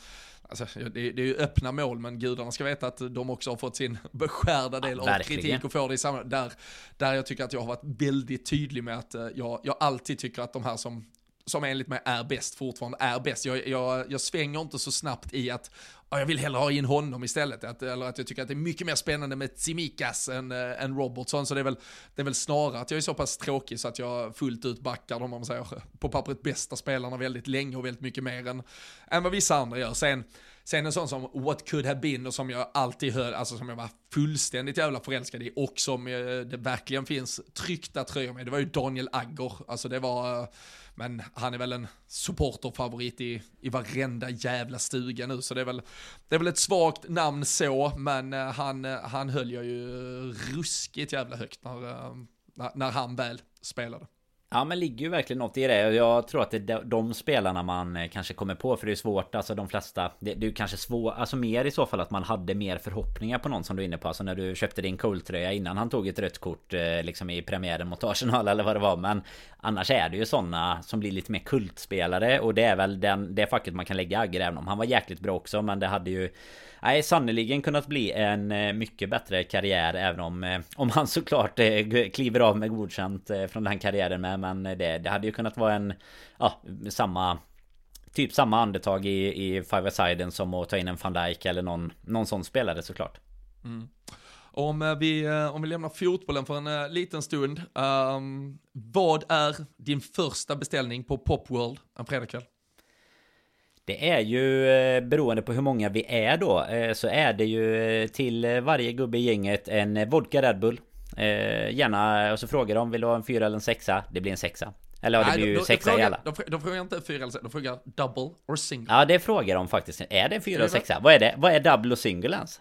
Alltså, det, det, är ju öppna mål, men gudarna ska veta att de också har fått sin beskärda del ja, av kritik och får det i samma, där, där jag tycker att jag har varit väldigt tydlig med att uh, jag, jag alltid tycker att de här som som enligt mig är bäst fortfarande är bäst. Jag, jag, jag svänger inte så snabbt i att jag vill hellre ha in honom istället. Att, eller att jag tycker att det är mycket mer spännande med Tsimikas än, äh, än Robertson. Så det är, väl, det är väl snarare att jag är så pass tråkig så att jag fullt ut backar dem, om man säger, på pappret bästa spelarna väldigt länge och väldigt mycket mer än, än vad vissa andra gör. Sen, sen en sån som What Could Have Been och som jag alltid hör, alltså som jag var fullständigt jävla förälskad i och som eh, det verkligen finns tryckta tröjor med, det var ju Daniel Agger. Alltså det var men han är väl en supporterfavorit i, i varenda jävla stuga nu, så det är väl, det är väl ett svagt namn så, men eh, han, eh, han höll jag ju ruskigt jävla högt när, eh, när han väl spelade. Ja men ligger ju verkligen något i det. Jag tror att det är de spelarna man eh, kanske kommer på. För det är svårt, alltså de flesta. Det, det är kanske svårt, alltså mer i så fall att man hade mer förhoppningar på någon som du är inne på. Alltså när du köpte din Cole-tröja innan han tog ett rött kort eh, liksom i premiären mot Arsenal [laughs] eller vad det var. Men annars är det ju sådana som blir lite mer kultspelare. Och det är väl den, det facket man kan lägga Agger även om han var jäkligt bra också. Men det hade ju Nej sannoliken kunnat bli en eh, mycket bättre karriär även om eh, Om han såklart eh, kliver av med godkänt från den karriären med Men det, det hade ju kunnat vara en Ja samma Typ samma andetag i, i Five Asiden som att ta in en van Dijk eller någon, någon sån spelare såklart mm. Om vi, om vi lämnar fotbollen för en liten stund. Um, vad är din första beställning på Popworld en fredagkväll? Det är ju eh, beroende på hur många vi är då eh, Så är det ju eh, till varje gubbe i gänget en vodka Red Bull Gärna och så frågar de vill du ha en fyra eller en sexa? Det blir en sexa eller ja, det blir ju sexa frågar, i alla de, de frågar inte fyra eller sexa, de frågar double or single Ja det frågar de faktiskt Är det en fyra eller sexa? Vad är det? Vad är double och single ens?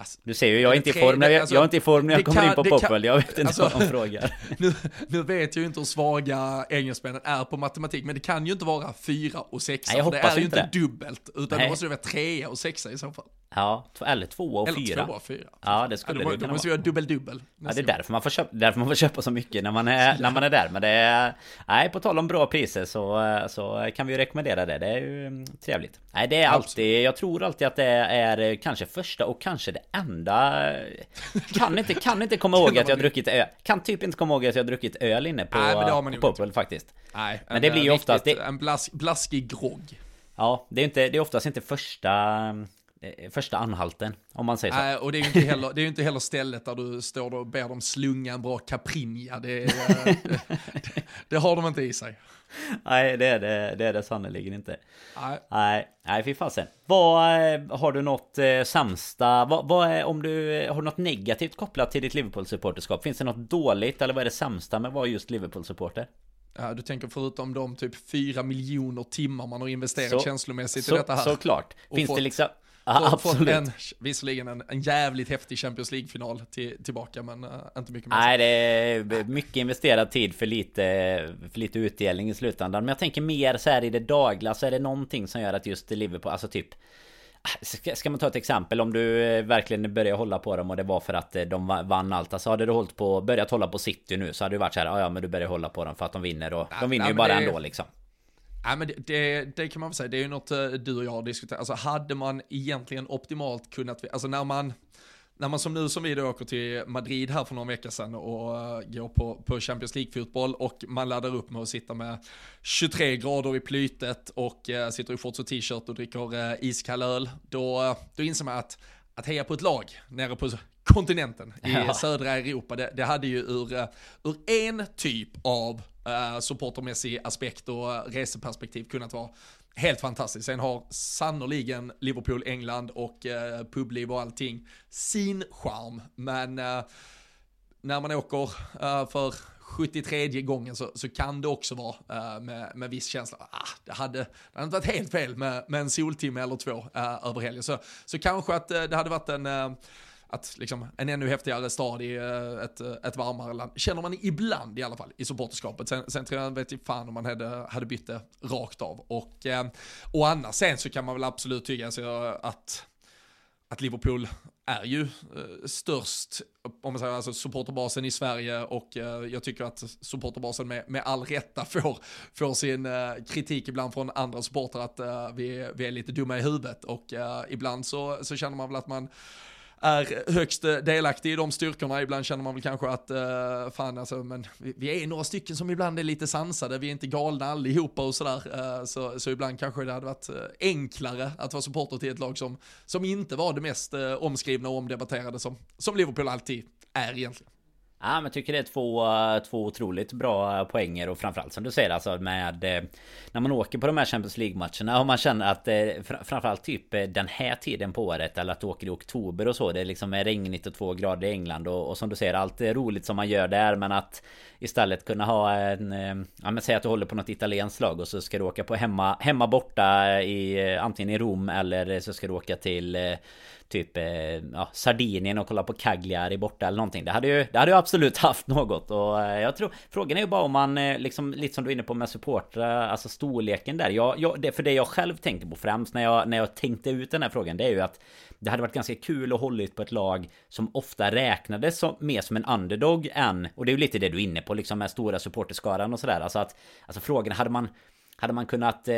Alltså, du ser ju, jag är inte i form när jag, alltså, jag är inte i form när jag kommer kan, in på Popwell, jag vet inte alltså, vad de frågar. [laughs] Nu, nu vet jag ju inte hur svaga engelsmännen är på matematik, men det kan ju inte vara fyra och sexa, Nej, för det är ju inte det. dubbelt, utan Nej. det måste ju vara trea och sexa i så fall. Ja, eller tvåa och eller fyra. Tvåa och fyra. Ja, det skulle ja, det, det måste ju vara dubbel-dubbel. Ja, det är därför man, får köpa, därför man får köpa så mycket när man är, när man är där. Men det är... Nej, på tal om bra priser så, så kan vi ju rekommendera det. Det är ju mm, trevligt. Nej, det är alltid... Jag tror alltid att det är kanske första och kanske det enda... Kan inte, kan inte komma [laughs] ihåg att jag druckit öl. Kan typ inte komma ihåg att jag druckit öl inne på, Nej, men det har man på Popwell faktiskt. Nej, men det blir ju oftast... Det... En blask, blaskig grogg. Ja, det är, inte, det är oftast inte första Eh, första anhalten, om man säger så. Nej, och det är ju inte heller, det är inte heller stället där du står och ber dem slunga en bra caprinja. Det, det, det, [laughs] det, har de inte i sig. Nej, det är det, det, är det sannerligen inte. Nej. Nej, nej fy fasen. Vad, eh, har du något eh, sämsta, vad, vad om du, har du något negativt kopplat till ditt Liverpool-supporterskap? Finns det något dåligt eller vad är det sämsta med att vara just Liverpool-supporter? Ja, du tänker förutom de typ fyra miljoner timmar man har investerat så, känslomässigt så, i detta här. Såklart. Finns fått... det liksom Ja, absolut. En, visserligen en, en jävligt häftig Champions League-final till, tillbaka, men uh, inte mycket mer. Nej, det är mycket investerad tid för lite, för lite utdelning i slutändan. Men jag tänker mer så här i det dagliga, så är det någonting som gör att just Liverpool, alltså typ Ska, ska man ta ett exempel om du eh, verkligen börjar hålla på dem och det var för att eh, de vann allt. Alltså hade du hållit på, börjat hålla på City nu så hade det varit så här, ja men du börjar hålla på dem för att de vinner och de vinner ja, ju bara det... ändå liksom. Ja, men det, det, det, kan man väl säga, det är ju något eh, du och jag har diskuterat. Alltså hade man egentligen optimalt kunnat, alltså när man, när man som nu som vi då åker till Madrid här för några veckor sedan och eh, går på, på Champions League-fotboll och man laddar upp med att sitta med 23 grader i plytet och uh, sitter i shorts och t-shirt och dricker uh, iskall öl, då, då inser man att att heja på ett lag nere på kontinenten i ja. södra Europa, det, det hade ju ur, ur en typ av uh, supportermässig aspekt och reseperspektiv kunnat vara helt fantastiskt. Sen har sannoliken Liverpool, England och uh, publiv och allting sin charm. Men uh, när man åker uh, för 73 gången så, så kan det också vara uh, med, med viss känsla. Ah, det, hade, det hade inte varit helt fel med, med en soltimme eller två uh, över helgen. Så, så kanske att uh, det hade varit en att liksom, en ännu häftigare stad i eh, ett, eh, ett varmare land. Känner man ibland i alla fall i supporterskapet. Sen, sen tror jag, vet inte fan om man hade, hade bytt det rakt av. Och, eh, och annars sen så kan man väl absolut tycka alltså, att att Liverpool är ju eh, störst, om man säger alltså supporterbasen i Sverige och eh, jag tycker att supporterbasen med, med all rätta får, får sin eh, kritik ibland från andra supportrar att vi, vi är lite dumma i huvudet och ibland så, så känner man väl att man är högst delaktig i de styrkorna. Ibland känner man väl kanske att, uh, fan alltså, men vi, vi, är några stycken som ibland är lite sansade, vi är inte galna allihopa och sådär. Uh, så, så ibland kanske det hade varit eh, enklare att vara supporter till ett lag som, som inte var det mest uh, omskrivna och omdebatterade som, som Liverpool alltid är egentligen. Ja, men jag tycker det är två, två otroligt bra poänger och framförallt som du säger alltså med eh, När man åker på de här Champions League-matcherna och man känner att eh, framförallt typ eh, den här tiden på året eller att du åker i oktober och så Det är liksom är regnigt och två grader i England och, och som du säger allt är roligt som man gör där men att Istället kunna ha en Ja men säg att du håller på något italienskt lag och så ska du åka på hemma Hemma borta i Antingen i Rom eller så ska du åka till typ eh, ja, Sardinien och kolla på Cagliari borta eller någonting. Det hade ju, det hade ju absolut [laughs] haft något och eh, jag tror Frågan är ju bara om man eh, liksom lite som du är inne på med supportrar, alltså storleken där. Jag, jag, det, för det jag själv tänkte på främst när jag, när jag tänkte ut den här frågan det är ju att det hade varit ganska kul att hålla på ett lag som ofta räknades som, mer som en underdog än, och det är ju lite det du är inne på liksom med stora supporterskaran och sådär. Alltså att, alltså frågan, hade man hade man kunnat... Eh,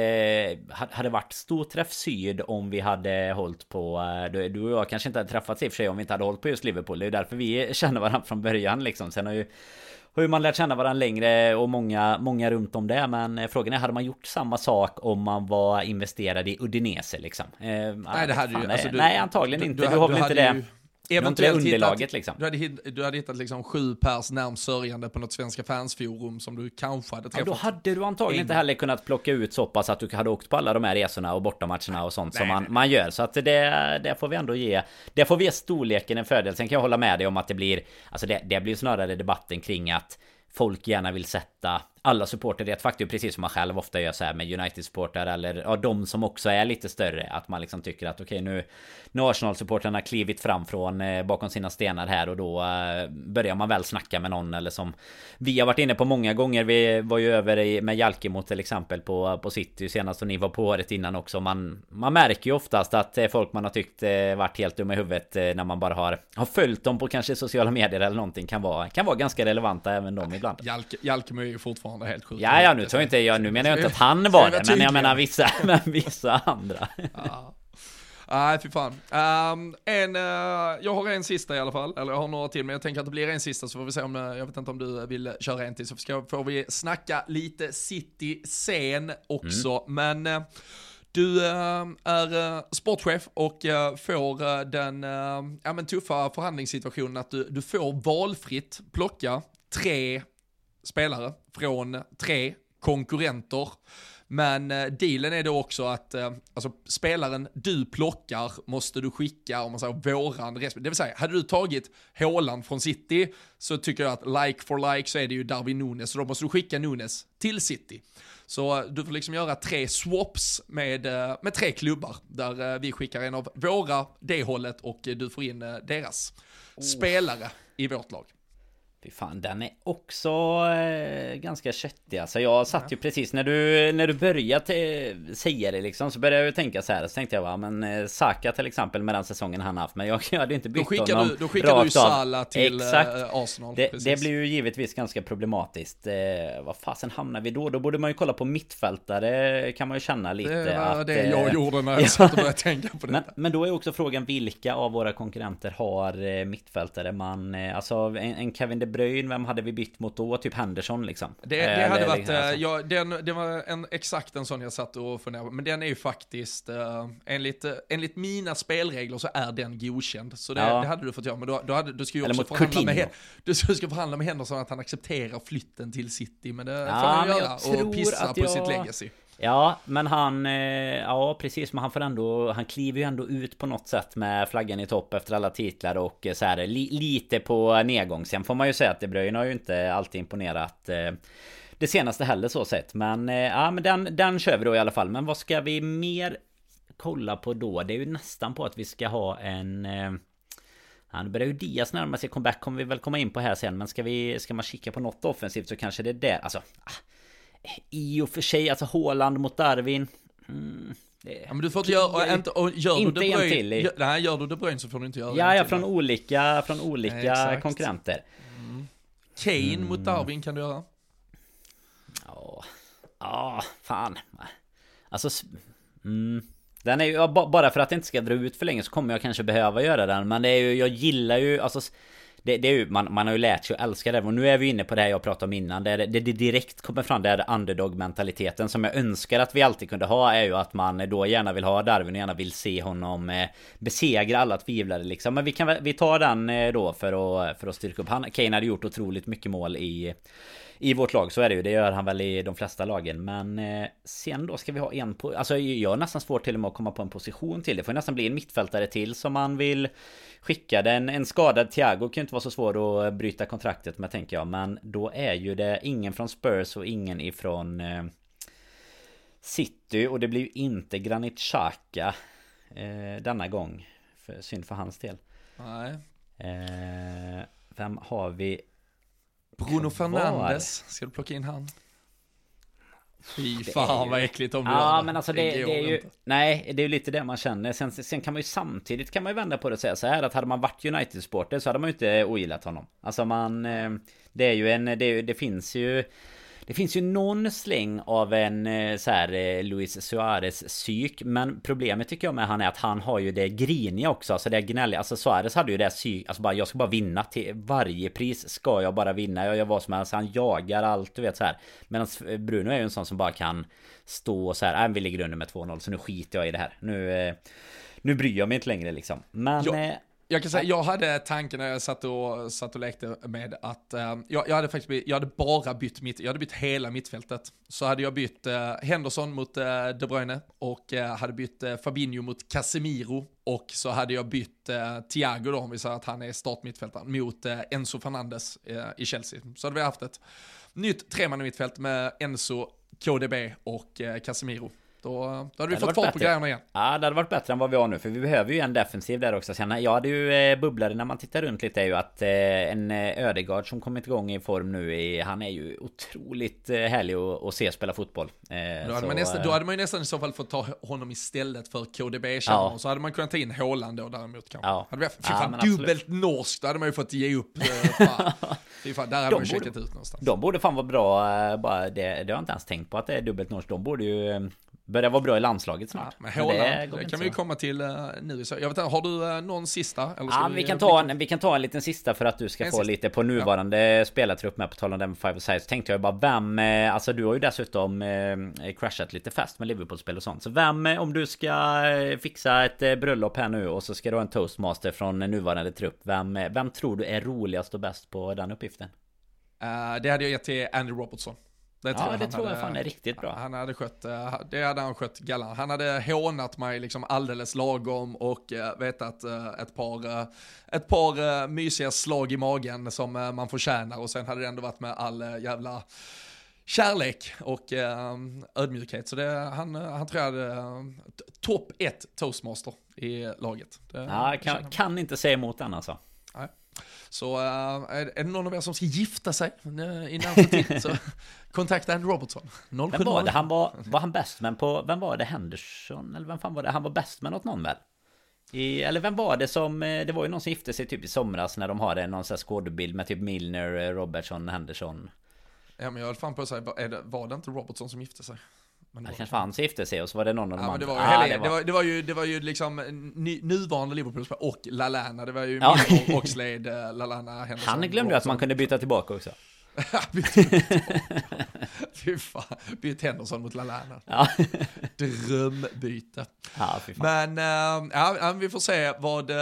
hade varit storträff syd om vi hade hållit på... Eh, du, och jag kanske inte hade träffats i och för sig om vi inte hade hållit på just Liverpool. Det är ju därför vi [laughs] känner varandra från början liksom. Sen har ju... Ju man lärt känna varandra längre och många, många runt om det. Men eh, frågan är, hade man gjort samma sak om man var investerad i Udinese liksom? Eh, nej, det hade ju... Alltså, du, nej, antagligen du, inte. Du, du har väl inte det... Ju Eventuellt underlaget hittat, liksom. Du hade, du hade hittat liksom sju pers närmst sörjande på något svenska fansforum som du kanske hade träffat. Ja, då hade du antagligen en... inte heller kunnat plocka ut så pass att du hade åkt på alla de här resorna och bortamatcherna och sånt nej, som man, man gör. Så att det, det får vi ändå ge. Det får vi ge storleken en fördel. Sen kan jag hålla med dig om att det blir, alltså det, det blir snarare debatten kring att folk gärna vill sätta alla supporter i ett faktum precis som man själv ofta gör så här med United-supportrar eller ja, de som också är lite större. Att man liksom tycker att okej okay, nu Nu Arsenal-supportrarna klivit fram från eh, bakom sina stenar här och då eh, börjar man väl snacka med någon eller som Vi har varit inne på många gånger. Vi var ju över i, med Jalkemo till exempel på, på City senast och ni var på året innan också. Man, man märker ju oftast att eh, folk man har tyckt eh, varit helt dumma i huvudet eh, när man bara har, har följt dem på kanske sociala medier eller någonting kan vara, kan vara ganska relevanta även de ibland. Jalkemo är ju fortfarande fortfarande helt sjukt. Ja, ja, nu tror jag inte jag, nu menar jag inte att han var det, men jag menar vissa, [laughs] men vissa andra. Ja. Nej, fy fan. Um, en, uh, jag har en sista i alla fall, eller jag har några till, men jag tänker att det blir en sista så får vi se om, uh, jag vet inte om du vill köra en till, så ska, får vi snacka lite city sen också, mm. men uh, du är sportchef och får den ja, men tuffa förhandlingssituationen att du, du får valfritt plocka tre spelare från tre konkurrenter Men eh, dealen är då också att eh, alltså, spelaren du plockar måste du skicka, om man säger våran Det vill säga, hade du tagit Håland från City så tycker jag att like for like så är det ju Darwin Nunes, så då måste du skicka Nunes till City. Så eh, du får liksom göra tre swaps med, eh, med tre klubbar där eh, vi skickar en av våra det hållet och du får in deras oh. spelare i vårt lag. Fy fan, den är också eh, ganska köttig alltså. Jag satt ju precis när du, när du började säga det liksom Så började jag ju tänka så här Så tänkte jag va, men eh, Saka till exempel med den säsongen han haft Men jag, [laughs] jag hade inte bytt då skickar honom du, Då skickar du Salah till eh, Exakt. Arsenal det, det, blir ju givetvis ganska problematiskt eh, Vad fasen hamnar vi då? Då borde man ju kolla på mittfältare Kan man ju känna lite Det var att, det jag eh, gjorde när [laughs] jag ja. satt och började tänka på det men, men då är också frågan vilka av våra konkurrenter har mittfältare man Alltså en, en Kevin De Bruyne, vem hade vi bytt mot då? Typ Henderson liksom. Det, det hade Eller, varit, liksom, alltså. ja, den, det var en, exakt en sån jag satt och funderade på. Men den är ju faktiskt, uh, enligt, uh, enligt mina spelregler så är den godkänd. Så det, ja. det hade du fått göra. Men då, då hade, du ska ju också förhandla med, [laughs] du ska förhandla med Henderson att han accepterar flytten till City. Men det ja, får han göra och pissa på jag... sitt legacy. Ja, men han, eh, ja precis, men han får ändå, han kliver ju ändå ut på något sätt med flaggan i topp efter alla titlar och eh, så här li, lite på nedgång. Sen får man ju säga att De Bruyne har ju inte alltid imponerat eh, det senaste heller så sett. Men ja, men den, den kör vi då i alla fall. Men vad ska vi mer kolla på då? Det är ju nästan på att vi ska ha en Ja, nu börjar ju Diaz närma sig comeback kommer vi väl komma in på här sen Men ska vi Ska man kika på något offensivt så kanske det är där Alltså ah, i och för sig, alltså Håland mot Darwin. Mm, ja, men du får inte göra, inte, och gör inte du Bruyne, till i, nej gör du De Bruyne så får du inte göra Ja, ja från olika, från olika nej, konkurrenter. Mm. Kane mm. mot Darwin kan du göra. Ja, ja, fan. Alltså, mm. Den är ju, bara för att det inte ska dra ut för länge så kommer jag kanske behöva göra den. Men det är ju, jag gillar ju, alltså det, det är ju, man, man har ju lärt sig att älska det. Och nu är vi inne på det här jag pratade om innan. Det, det, det direkt kommer fram det är underdog mentaliteten som jag önskar att vi alltid kunde ha är ju att man då gärna vill ha Darwin och gärna vill se honom eh, besegra alla tvivlare liksom. Men vi kan vi tar den eh, då för att, för att styrka upp. Han Kane hade gjort otroligt mycket mål i i vårt lag, så är det ju. Det gör han väl i de flesta lagen. Men eh, sen då ska vi ha en på... Alltså jag har nästan svårt till och med att komma på en position till. Det får nästan bli en mittfältare till som man vill skicka. Den, en skadad Thiago kan ju inte vara så svår att bryta kontraktet med tänker jag. Men då är ju det ingen från Spurs och ingen ifrån eh, City. Och det blir ju inte Granit Xhaka eh, denna gång. För, synd för hans del. Nej. Eh, vem har vi Bruno Fernandes, ska du plocka in han? Fy fan vad äckligt om du Ja gör men alltså det, det, det är ju inte. Nej det är ju lite det man känner. Sen, sen kan man ju samtidigt kan man ju vända på det och säga så här att hade man varit United-supporter så hade man ju inte ogillat honom. Alltså man eh, Det är ju en det, det finns ju det finns ju någon släng av en eh, så här eh, Luis Suarez psyk Men problemet tycker jag med han är att han har ju det griniga också Alltså det gnälliga. Alltså Suarez hade ju det psyk Alltså bara jag ska bara vinna till varje pris Ska jag bara vinna? Jag gör vad som helst Han jagar allt du vet så här. Medan Bruno är ju en sån som bara kan Stå och så här äh, vi ligger under med 2-0 Så nu skiter jag i det här. Nu eh, Nu bryr jag mig inte längre liksom. Men ja. Jag kan säga, jag hade tanken när jag satt och, satt och lekte med att uh, jag, jag, hade faktiskt jag hade bara bytt mitt, jag hade bytt hela mittfältet. Så hade jag bytt uh, Henderson mot uh, De Bruyne och hade bytt Fabinho mot Casemiro och så hade jag bytt Thiago då, om vi säger att han är startmittfältare, mot Enzo Fernandes i Chelsea. Så hade vi haft ett nytt tremannamittfält med Enzo, KDB och Casemiro. Då, då hade vi fått fart på grejerna igen. Ja, det hade varit bättre än vad vi har nu. För vi behöver ju en defensiv där också. Sen, jag hade ju eh, bubblare när man tittar runt lite är ju att eh, en eh, Ödegard som kommit igång i form nu. Han är ju otroligt eh, härlig att, att se spela fotboll. Eh, då, hade så, man nästan, då hade man ju nästan i så fall fått ta honom istället för KDB ja. Så hade man kunnat ta in Håland då däremot kanske. Ja. Hade vi, fy fan, ja, dubbelt norskt, då hade man ju fått ge upp. Eh, fan. fy fan, där hade de man checkat ut någonstans. De borde fan vara bra. Bara det, det har jag inte ens tänkt på att det är dubbelt norskt. De borde ju Börjar vara bra i landslaget snart. Ja, men Håland, det, det kan vi ju komma till uh, nu. Jag vet inte, har du uh, någon sista? Ja, vi, vi, kan ta en, vi kan ta en liten sista för att du ska en få sista. lite på nuvarande ja. spelartrupp med. På tal om den five size. Tänkte jag bara vem, uh, alltså du har ju dessutom uh, crashat lite fast med Liverpool-spel och sånt. Så vem, om du ska fixa ett bröllop här nu och så ska du ha en toastmaster från nuvarande trupp. Vem, vem tror du är roligast och bäst på den uppgiften? det hade jag gett till Andy Robertson. Det tror ja, det tror hade, jag fan är riktigt bra. Han hade skött, eh, det hade han skött galant. Han hade hånat mig liksom alldeles lagom och uh, vetat uh, ett par, ett par mysiga slag i magen som man förtjänar och sen hade det ändå varit med all jävla kärlek och ödmjukhet. Så det, han, han tror jag hade topp ett toastmaster i laget. Det, ja, kan, kan inte säga emot den alltså. Så uh, är, det någon av er som ska gifta sig uh, i närtid så [laughs] kontakta Andy Robertson. 070. Vem var det? Han var, var han bäst men på, vem var det? Henderson? Eller vem fan var det? Han var bäst med något någon väl? I, eller vem var det som, eh, det var ju någon som gifte sig typ i somras när de har en någon sån här skådebild med typ Milner, Robertson, Henderson. Ja men jag höll fan på att säga, var det inte Robertson som gifte sig? Men det, det kanske var han som gifte sig och så var det någon av de ja, andra. Det var, ju ah, det, var... Det, var, det, var ju, det var ju liksom ny, nuvarande Liverpool och Lalana. Det var ju ja. Milner, Oxlade, Lalana, [laughs] Henderson. Han glömde ju att man kunde byta tillbaka också. [laughs] fy fan, byt Henderson mot Lalana. Ja. [laughs] Drömbyte. Ja, men äh, ja, vi får se vad, äh,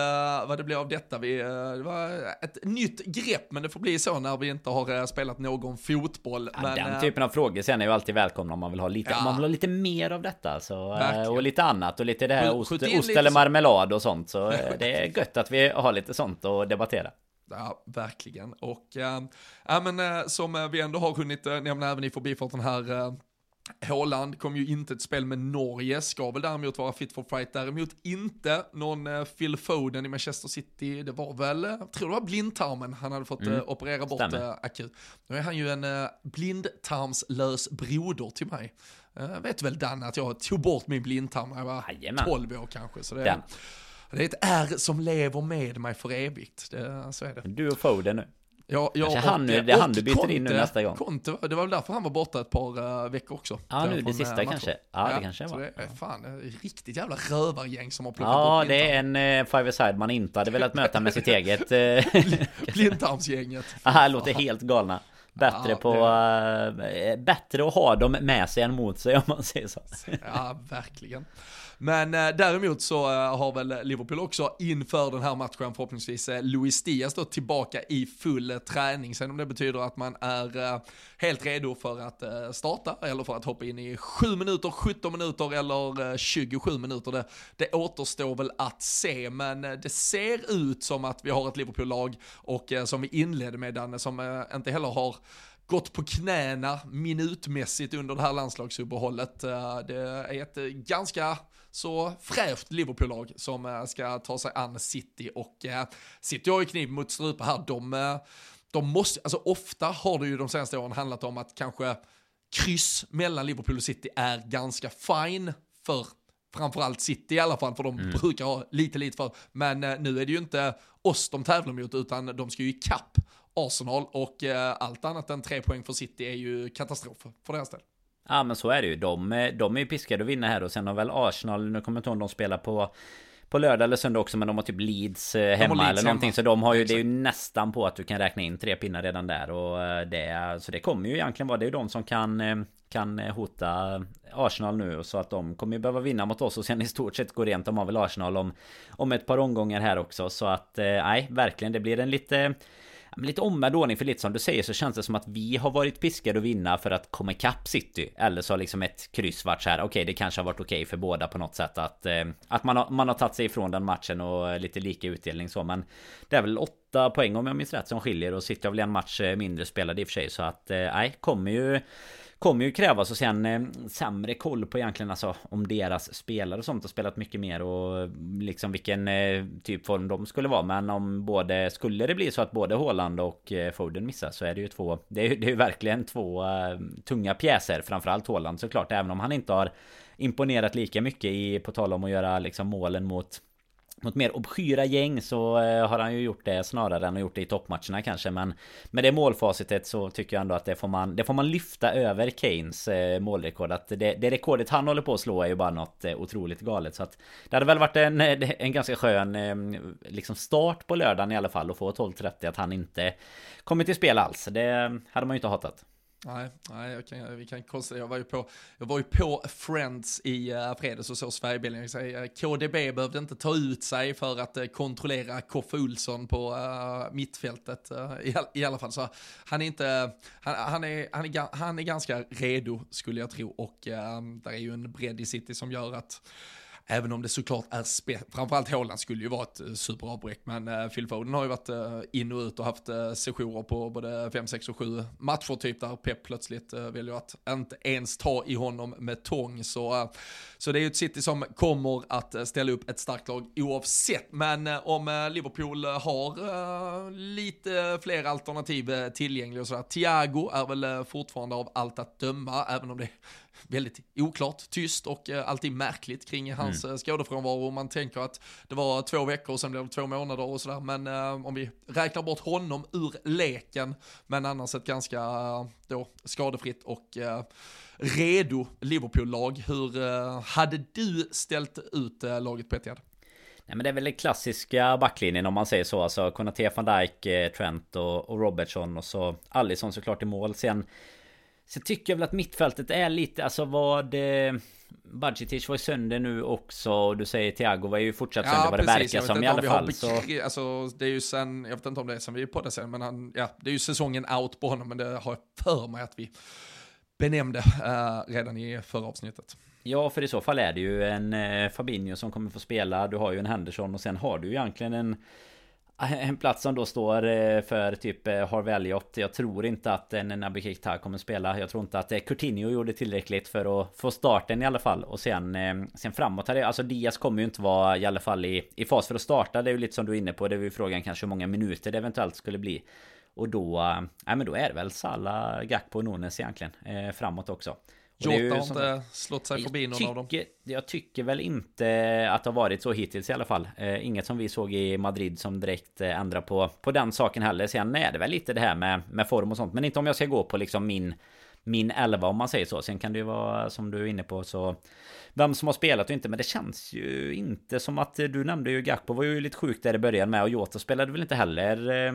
vad det blir av detta. Vi, äh, det var ett nytt grepp, men det får bli så när vi inte har spelat någon fotboll. Ja, men, den typen av frågor sen är ju alltid välkomna om man vill ha lite, man vill ha lite mer av detta. Så, och lite annat och lite det här ost, ost eller marmelad och sånt. Så [laughs] det är gött att vi har lite sånt att debattera. Ja, verkligen. Och äh, ja, men, äh, som vi ändå har hunnit äh, nämna även i förbifarten här, äh, Håland kom ju inte ett spel med Norge, ska väl däremot vara fit for fight. Däremot inte någon äh, Phil Foden i Manchester City. Det var väl, jag tror det var blindtarmen han hade fått mm. operera bort akut. Nu är han ju en äh, blindtarmslös broder till mig. Jag vet väl Dan att jag tog bort min blindtarm när jag var Jajamän. 12 år kanske. Så det, Den. Det är ett R som lever med mig för evigt. Det, så är det. Du och Foden nu. Ja, ja, Kanske han, det är han du byter Conte, in nu nästa gång. Conte, det var väl därför han var borta ett par uh, veckor också. Ja, nu det sista kanske. Ja, det ja, kanske var. Det är fan ett riktigt jävla rövargäng som har plockat Ja, det är en uh, five side man inte hade velat möta med sitt eget... Uh, [laughs] Blindtarmsgänget. [laughs] Ja, låter helt galna. Bättre ja, på... Uh, bättre att ha dem med sig än mot sig om man säger så. Ja, verkligen. Men eh, däremot så eh, har väl Liverpool också inför den här matchen förhoppningsvis eh, Luis Diaz då tillbaka i full eh, träning. Sen om det betyder att man är eh, helt redo för att eh, starta eller för att hoppa in i 7 minuter, 17 minuter eller eh, 27 minuter. Det, det återstår väl att se, men eh, det ser ut som att vi har ett Liverpool-lag och eh, som vi inledde med Danne, som inte heller har gått på knäna minutmässigt under det här landslagsuppehållet. Det är ett ganska så fräscht Liverpool-lag som eh, ska ta sig an City och eh, City har ju kniv mot strupe här. De, eh, de måste, alltså ofta har det ju de senaste åren handlat om att kanske kryss mellan Liverpool och City är ganska fine för framförallt City i alla fall, för de mm. brukar ha lite, lite för. Men nu är det ju inte oss de tävlar mot, utan de ska ju ikapp Arsenal och allt annat än tre poäng för City är ju katastrof för deras del. Ja men så är det ju. De, de är ju piskade att vinna här och sen har väl Arsenal, nu kommer jag inte ihåg om de spelar på på lördag eller söndag också men de har typ Leeds eh, hemma Leeds eller någonting hemma. Så de har ju, det är ju nästan på att du kan räkna in tre pinnar redan där och eh, det Så det kommer ju egentligen vara, det är ju de som kan eh, Kan hota Arsenal nu så att de kommer ju behöva vinna mot oss och sen i stort sett gå rent De har väl Arsenal om Om ett par omgångar här också så att nej verkligen det blir en lite lite omvänd ordning för lite som du säger så känns det som att vi har varit piskade att vinna för att komma ikapp City. Eller så har liksom ett kryss varit så här. Okej, okay, det kanske har varit okej okay för båda på något sätt att eh, att man har, man har tagit sig ifrån den matchen och lite lika utdelning så. Men det är väl åtta poäng om jag minns rätt som skiljer och City har väl en match eh, mindre spelad i och för sig så att eh, nej, kommer ju kommer ju krävas och sen eh, sämre koll på egentligen alltså om deras spelare och sånt har spelat mycket mer och liksom vilken eh, typ form de skulle vara. Men om både skulle det bli så att både Håland och eh, Foden missar så är det ju två. Det är, det är ju verkligen två eh, tunga pjäser. Framförallt Håland såklart. Även om han inte har imponerat lika mycket i på tal om att göra liksom målen mot mot mer obskyra gäng så eh, har han ju gjort det snarare än att gjort det i toppmatcherna kanske Men med det målfacitet så tycker jag ändå att det får man Det får man lyfta över Keynes eh, målrekord. Att det, det rekordet han håller på att slå är ju bara något eh, otroligt galet. Så att Det hade väl varit en, en ganska skön Liksom start på lördagen i alla fall och få 12.30 att han inte kommit till spel alls. Det hade man ju inte hatat. Nej, nej jag kan, vi kan konstatera, jag var ju på, jag var ju på Friends i uh, fredags och såg Sverigebilden. Uh, eh, KDB behövde inte ta ut sig för att uh, kontrollera Koffe Olsson på uh, mittfältet uh, i, i, alla fall. Så han är inte, han, han, är, han, är, han är ganska redo skulle jag tro och uh, där är ju en bredd i city som gör att Även om det såklart är spe, framförallt Håland skulle ju vara ett eh, superavbräck, men eh, Phil Foden har ju varit eh, in och ut och haft sessioner på både 5, 6 och 7 matcher typ där Pep plötsligt väljer att inte ens ta i honom med tång. Så, så det är ju ett City som kommer att ställa upp ett starkt lag oavsett, men om Liverpool har lite fler alternativ tillgängliga och sådär. Thiago är väl fortfarande av allt att döma, även om det väldigt oklart, tyst och eh, alltid märkligt kring hans mm. Eh, skådefrånvaro. Man tänker att det var två veckor och sen blev det två månader och sådär. Men eh, om vi räknar bort honom ur leken, men annars ett ganska då skadefritt och redo Liverpool-lag. Hur hade du ställt ut laget på Etihad? Nej men det är väl den klassiska backlinjen om man säger så. Alltså Konate, van Dijk, Trent och, och Robertson och så Alisson såklart i mål. Sen så tycker jag väl att mittfältet är lite, alltså vad... Eh, Budgetic var ju sönder nu också och du säger Thiago var ju fortsatt sönder ja, vad det verkar som i alla fall. Så... Alltså det är ju sen, jag vet inte om det är sen vi är på det sen, men han, ja, det är ju säsongen out på honom, men det har jag för mig att vi benämnde uh, redan i förra avsnittet. Ja, för i så fall är det ju en eh, Fabinho som kommer få spela. Du har ju en Henderson och sen har du ju egentligen en [laughs] en plats som då står eh, för typ eh, Harvey Elliot. Jag tror inte att en Naby Keita kommer spela. Jag tror inte att eh, Coutinho gjorde tillräckligt för att få starten i alla fall. Och sen, eh, sen framåt här, alltså Diaz kommer ju inte vara i alla fall i, i fas för att starta. Det är ju lite som du är inne på. Det är ju frågan kanske hur många minuter det eventuellt skulle bli. Och då, nej men då är det väl Salah, Gakpo och Nunes egentligen. framåt också. Jota har inte slått sig förbi någon tycker, av dem. Jag tycker väl inte att det har varit så hittills i alla fall. Eh, inget som vi såg i Madrid som direkt eh, ändrar på, på den saken heller. Sen är det väl lite det här med, med form och sånt. Men inte om jag ska gå på liksom min min elva om man säger så. Sen kan det ju vara som du är inne på så vem som har spelat och inte. Men det känns ju inte som att du nämnde ju Gakpo var ju lite sjuk där i början med och Jota spelade väl inte heller eh,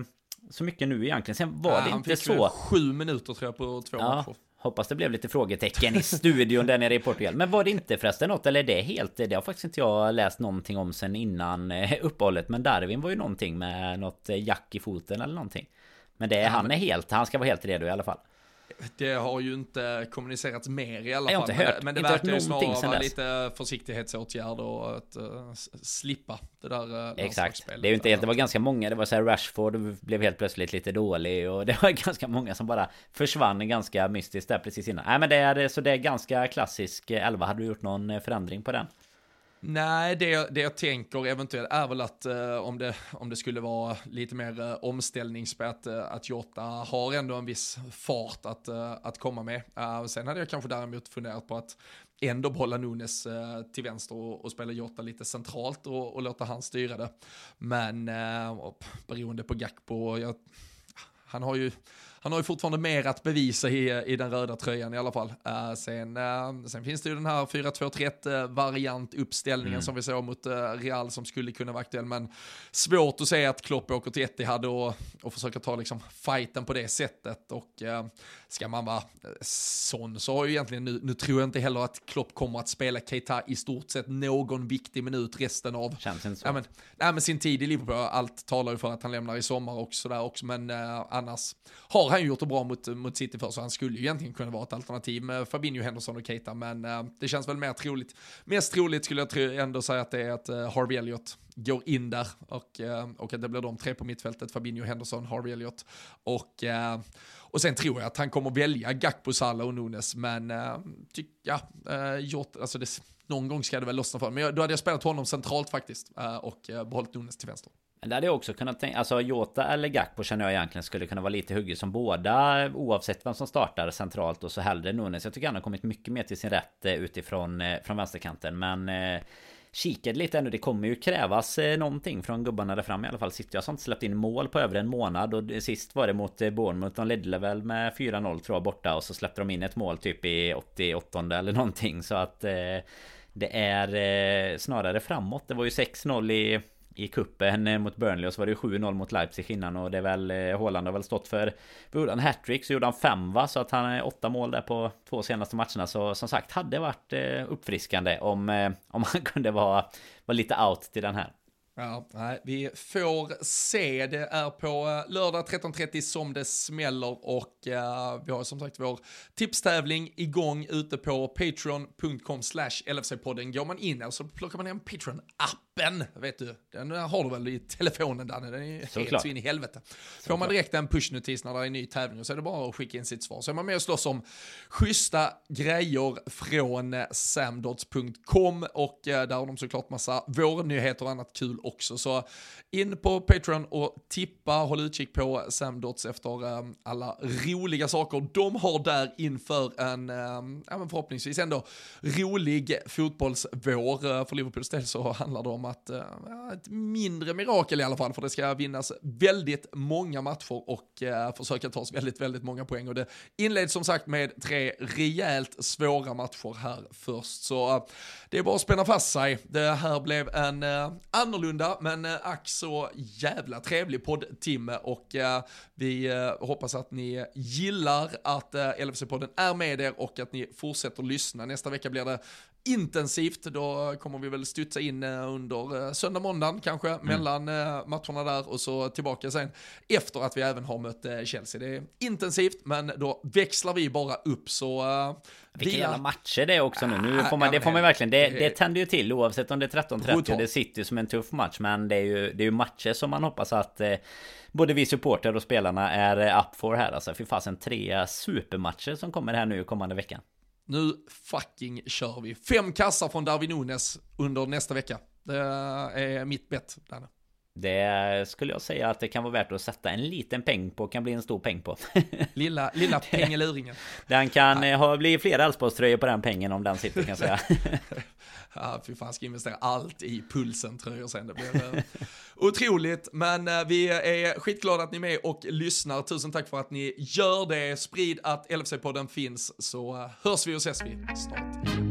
så mycket nu egentligen. Sen var ja, det inte så. Han fick sju minuter tror jag på två ja, matcher. Hoppas det blev lite frågetecken i studion där nere i Portugal. Men var det inte förresten något, eller det helt? Det har faktiskt inte jag läst någonting om sen innan eh, uppehållet. Men Darwin var ju någonting med något eh, jack i foten eller någonting. Men det, ja, han är helt, han ska vara helt redo i alla fall. Det har ju inte kommunicerats mer i alla fall. Jag har inte hört, men det verkar ju snarare vara lite försiktighetsåtgärder och att uh, slippa det där uh, Exakt. Det är inte helt, det var ganska många. Det var så här Rashford blev helt plötsligt lite dålig och [laughs] det var ganska många som bara försvann ganska mystiskt där precis innan. Nej men det är så det är ganska klassisk 11. Hade du gjort någon förändring på den? Nej, det, det jag tänker eventuellt är väl att eh, om, det, om det skulle vara lite mer eh, omställningsspät, eh, att Jota har ändå en viss fart att, eh, att komma med. Eh, sen hade jag kanske däremot funderat på att ändå behålla Nunes eh, till vänster och, och spela Jota lite centralt och, och låta han styra det. Men eh, beroende på Gakpo, jag, han har ju han har ju fortfarande mer att bevisa i, i den röda tröjan i alla fall. Uh, sen, uh, sen finns det ju den här 4-2-3 variant uppställningen mm. som vi såg mot uh, Real som skulle kunna vara aktuell. Men svårt att säga att Klopp åker till Etihad och, och försöker ta liksom fighten på det sättet. Och ska man vara sån så har ju egentligen, nu, nu tror jag inte heller att Klopp kommer att spela Keita i stort sett någon viktig minut resten av. Ja, men, nej, men sin tid i Liverpool. Allt talar ju för att han lämnar i sommar och sådär också. Men annars har han ju gjort det bra mot, mot City för, så han skulle ju egentligen kunna vara ett alternativ med Fabinho, Henderson och Keita, men uh, det känns väl mer troligt. Mest troligt skulle jag tro, ändå säga att det är att uh, Harvey Elliott går in där och, uh, och att det blir de tre på mittfältet, Fabinho, Henderson, Harvey Elliott. Och, och sen tror jag att han kommer välja Gakpo, Salah och Nunes, men tyck, ja, gjort, alltså det, någon gång ska det väl lossna för honom. Men då hade jag spelat honom centralt faktiskt och behållit Nunes till vänster. Det hade jag också kunnat tänka, alltså Jota eller Gakpo känner jag egentligen skulle kunna vara lite hugget som båda Oavsett vem som startar centralt och så hellre Nunes. Jag tycker han har kommit mycket mer till sin rätt eh, utifrån eh, från vänsterkanten. Men eh, Kikade lite ännu, det kommer ju krävas eh, någonting från gubbarna där fram i alla fall. City har inte släppt in mål på över en månad och sist var det mot Bournemouth. De ledde väl med 4-0 tror jag borta och så släppte de in ett mål typ i 88 eller någonting. Så att Det är snarare framåt. Det var ju 6-0 i i kuppen eh, mot Burnley och så var det 7-0 mot Leipzig innan och det är väl Håland Haaland har väl stått för Gjorde han hattrick så gjorde han fem va Så att han är åtta mål där på två senaste matcherna Så som sagt hade varit uppfriskande om, om han [laughs] kunde vara, vara lite out till den här Ja, nej, vi får se. Det är på lördag 13.30 som det smäller och uh, vi har som sagt vår tipstävling igång ute på patreon.com slash LFC-podden. Går man in och så plockar man en Patreon-app appen, vet du, den har du väl i telefonen Danne, den är så helt så in i helvete. Får man direkt en pushnotis när det är en ny tävling så är det bara att skicka in sitt svar. Så är man med och slåss om schyssta grejer från samdots.com och eh, där har de såklart massa vårnyheter och annat kul också. Så in på Patreon och tippa, håll utkik på samdots efter um, alla roliga saker de har där inför en, ja, förhoppningsvis ändå rolig fotbollsvår. För Liverpools del så handlar det om att, uh, ett mindre mirakel i alla fall, för det ska vinnas väldigt många matcher och uh, försöka oss väldigt, väldigt många poäng. Och det inleds som sagt med tre rejält svåra matcher här först. Så uh, det är bara att spänna fast sig. Det här blev en uh, annorlunda, men uh, ack så jävla trevlig poddtimme och vi hoppas att ni gillar att LFC-podden är med er och att ni fortsätter lyssna. Nästa vecka blir det intensivt. Då kommer vi väl studsa in eh, under eh, söndag, måndag kanske, mm. mellan eh, matcherna där och så tillbaka sen efter att vi även har mött Chelsea. Det är intensivt, men då växlar vi bara upp så... Vilka jävla matcher det är också nu. nu får man, det får man verkligen, det, det tänder ju till oavsett om det är 13-30 och det sitter ju som en tuff match. Men det är ju, det är ju matcher som man hoppas att eh, både vi supporter och spelarna är up for här. Alltså fy fasen tre supermatcher som kommer här nu kommande veckan. Nu fucking kör vi. Fem kassar från Darwin Nunes under nästa vecka. Det är mitt bett, Danne. Det skulle jag säga att det kan vara värt att sätta en liten peng på, kan bli en stor peng på. [laughs] lilla, lilla [laughs] pengeluringen. Den kan ha, bli fler Elfsborgströjor på den pengen om den sitter kan jag säga. [laughs] ja, fy fan, ska investera allt i pulsen-tröjor sen. Det blir uh, otroligt, men uh, vi är skitglada att ni är med och lyssnar. Tusen tack för att ni gör det. Sprid att LFC-podden finns, så uh, hörs vi och ses vi snart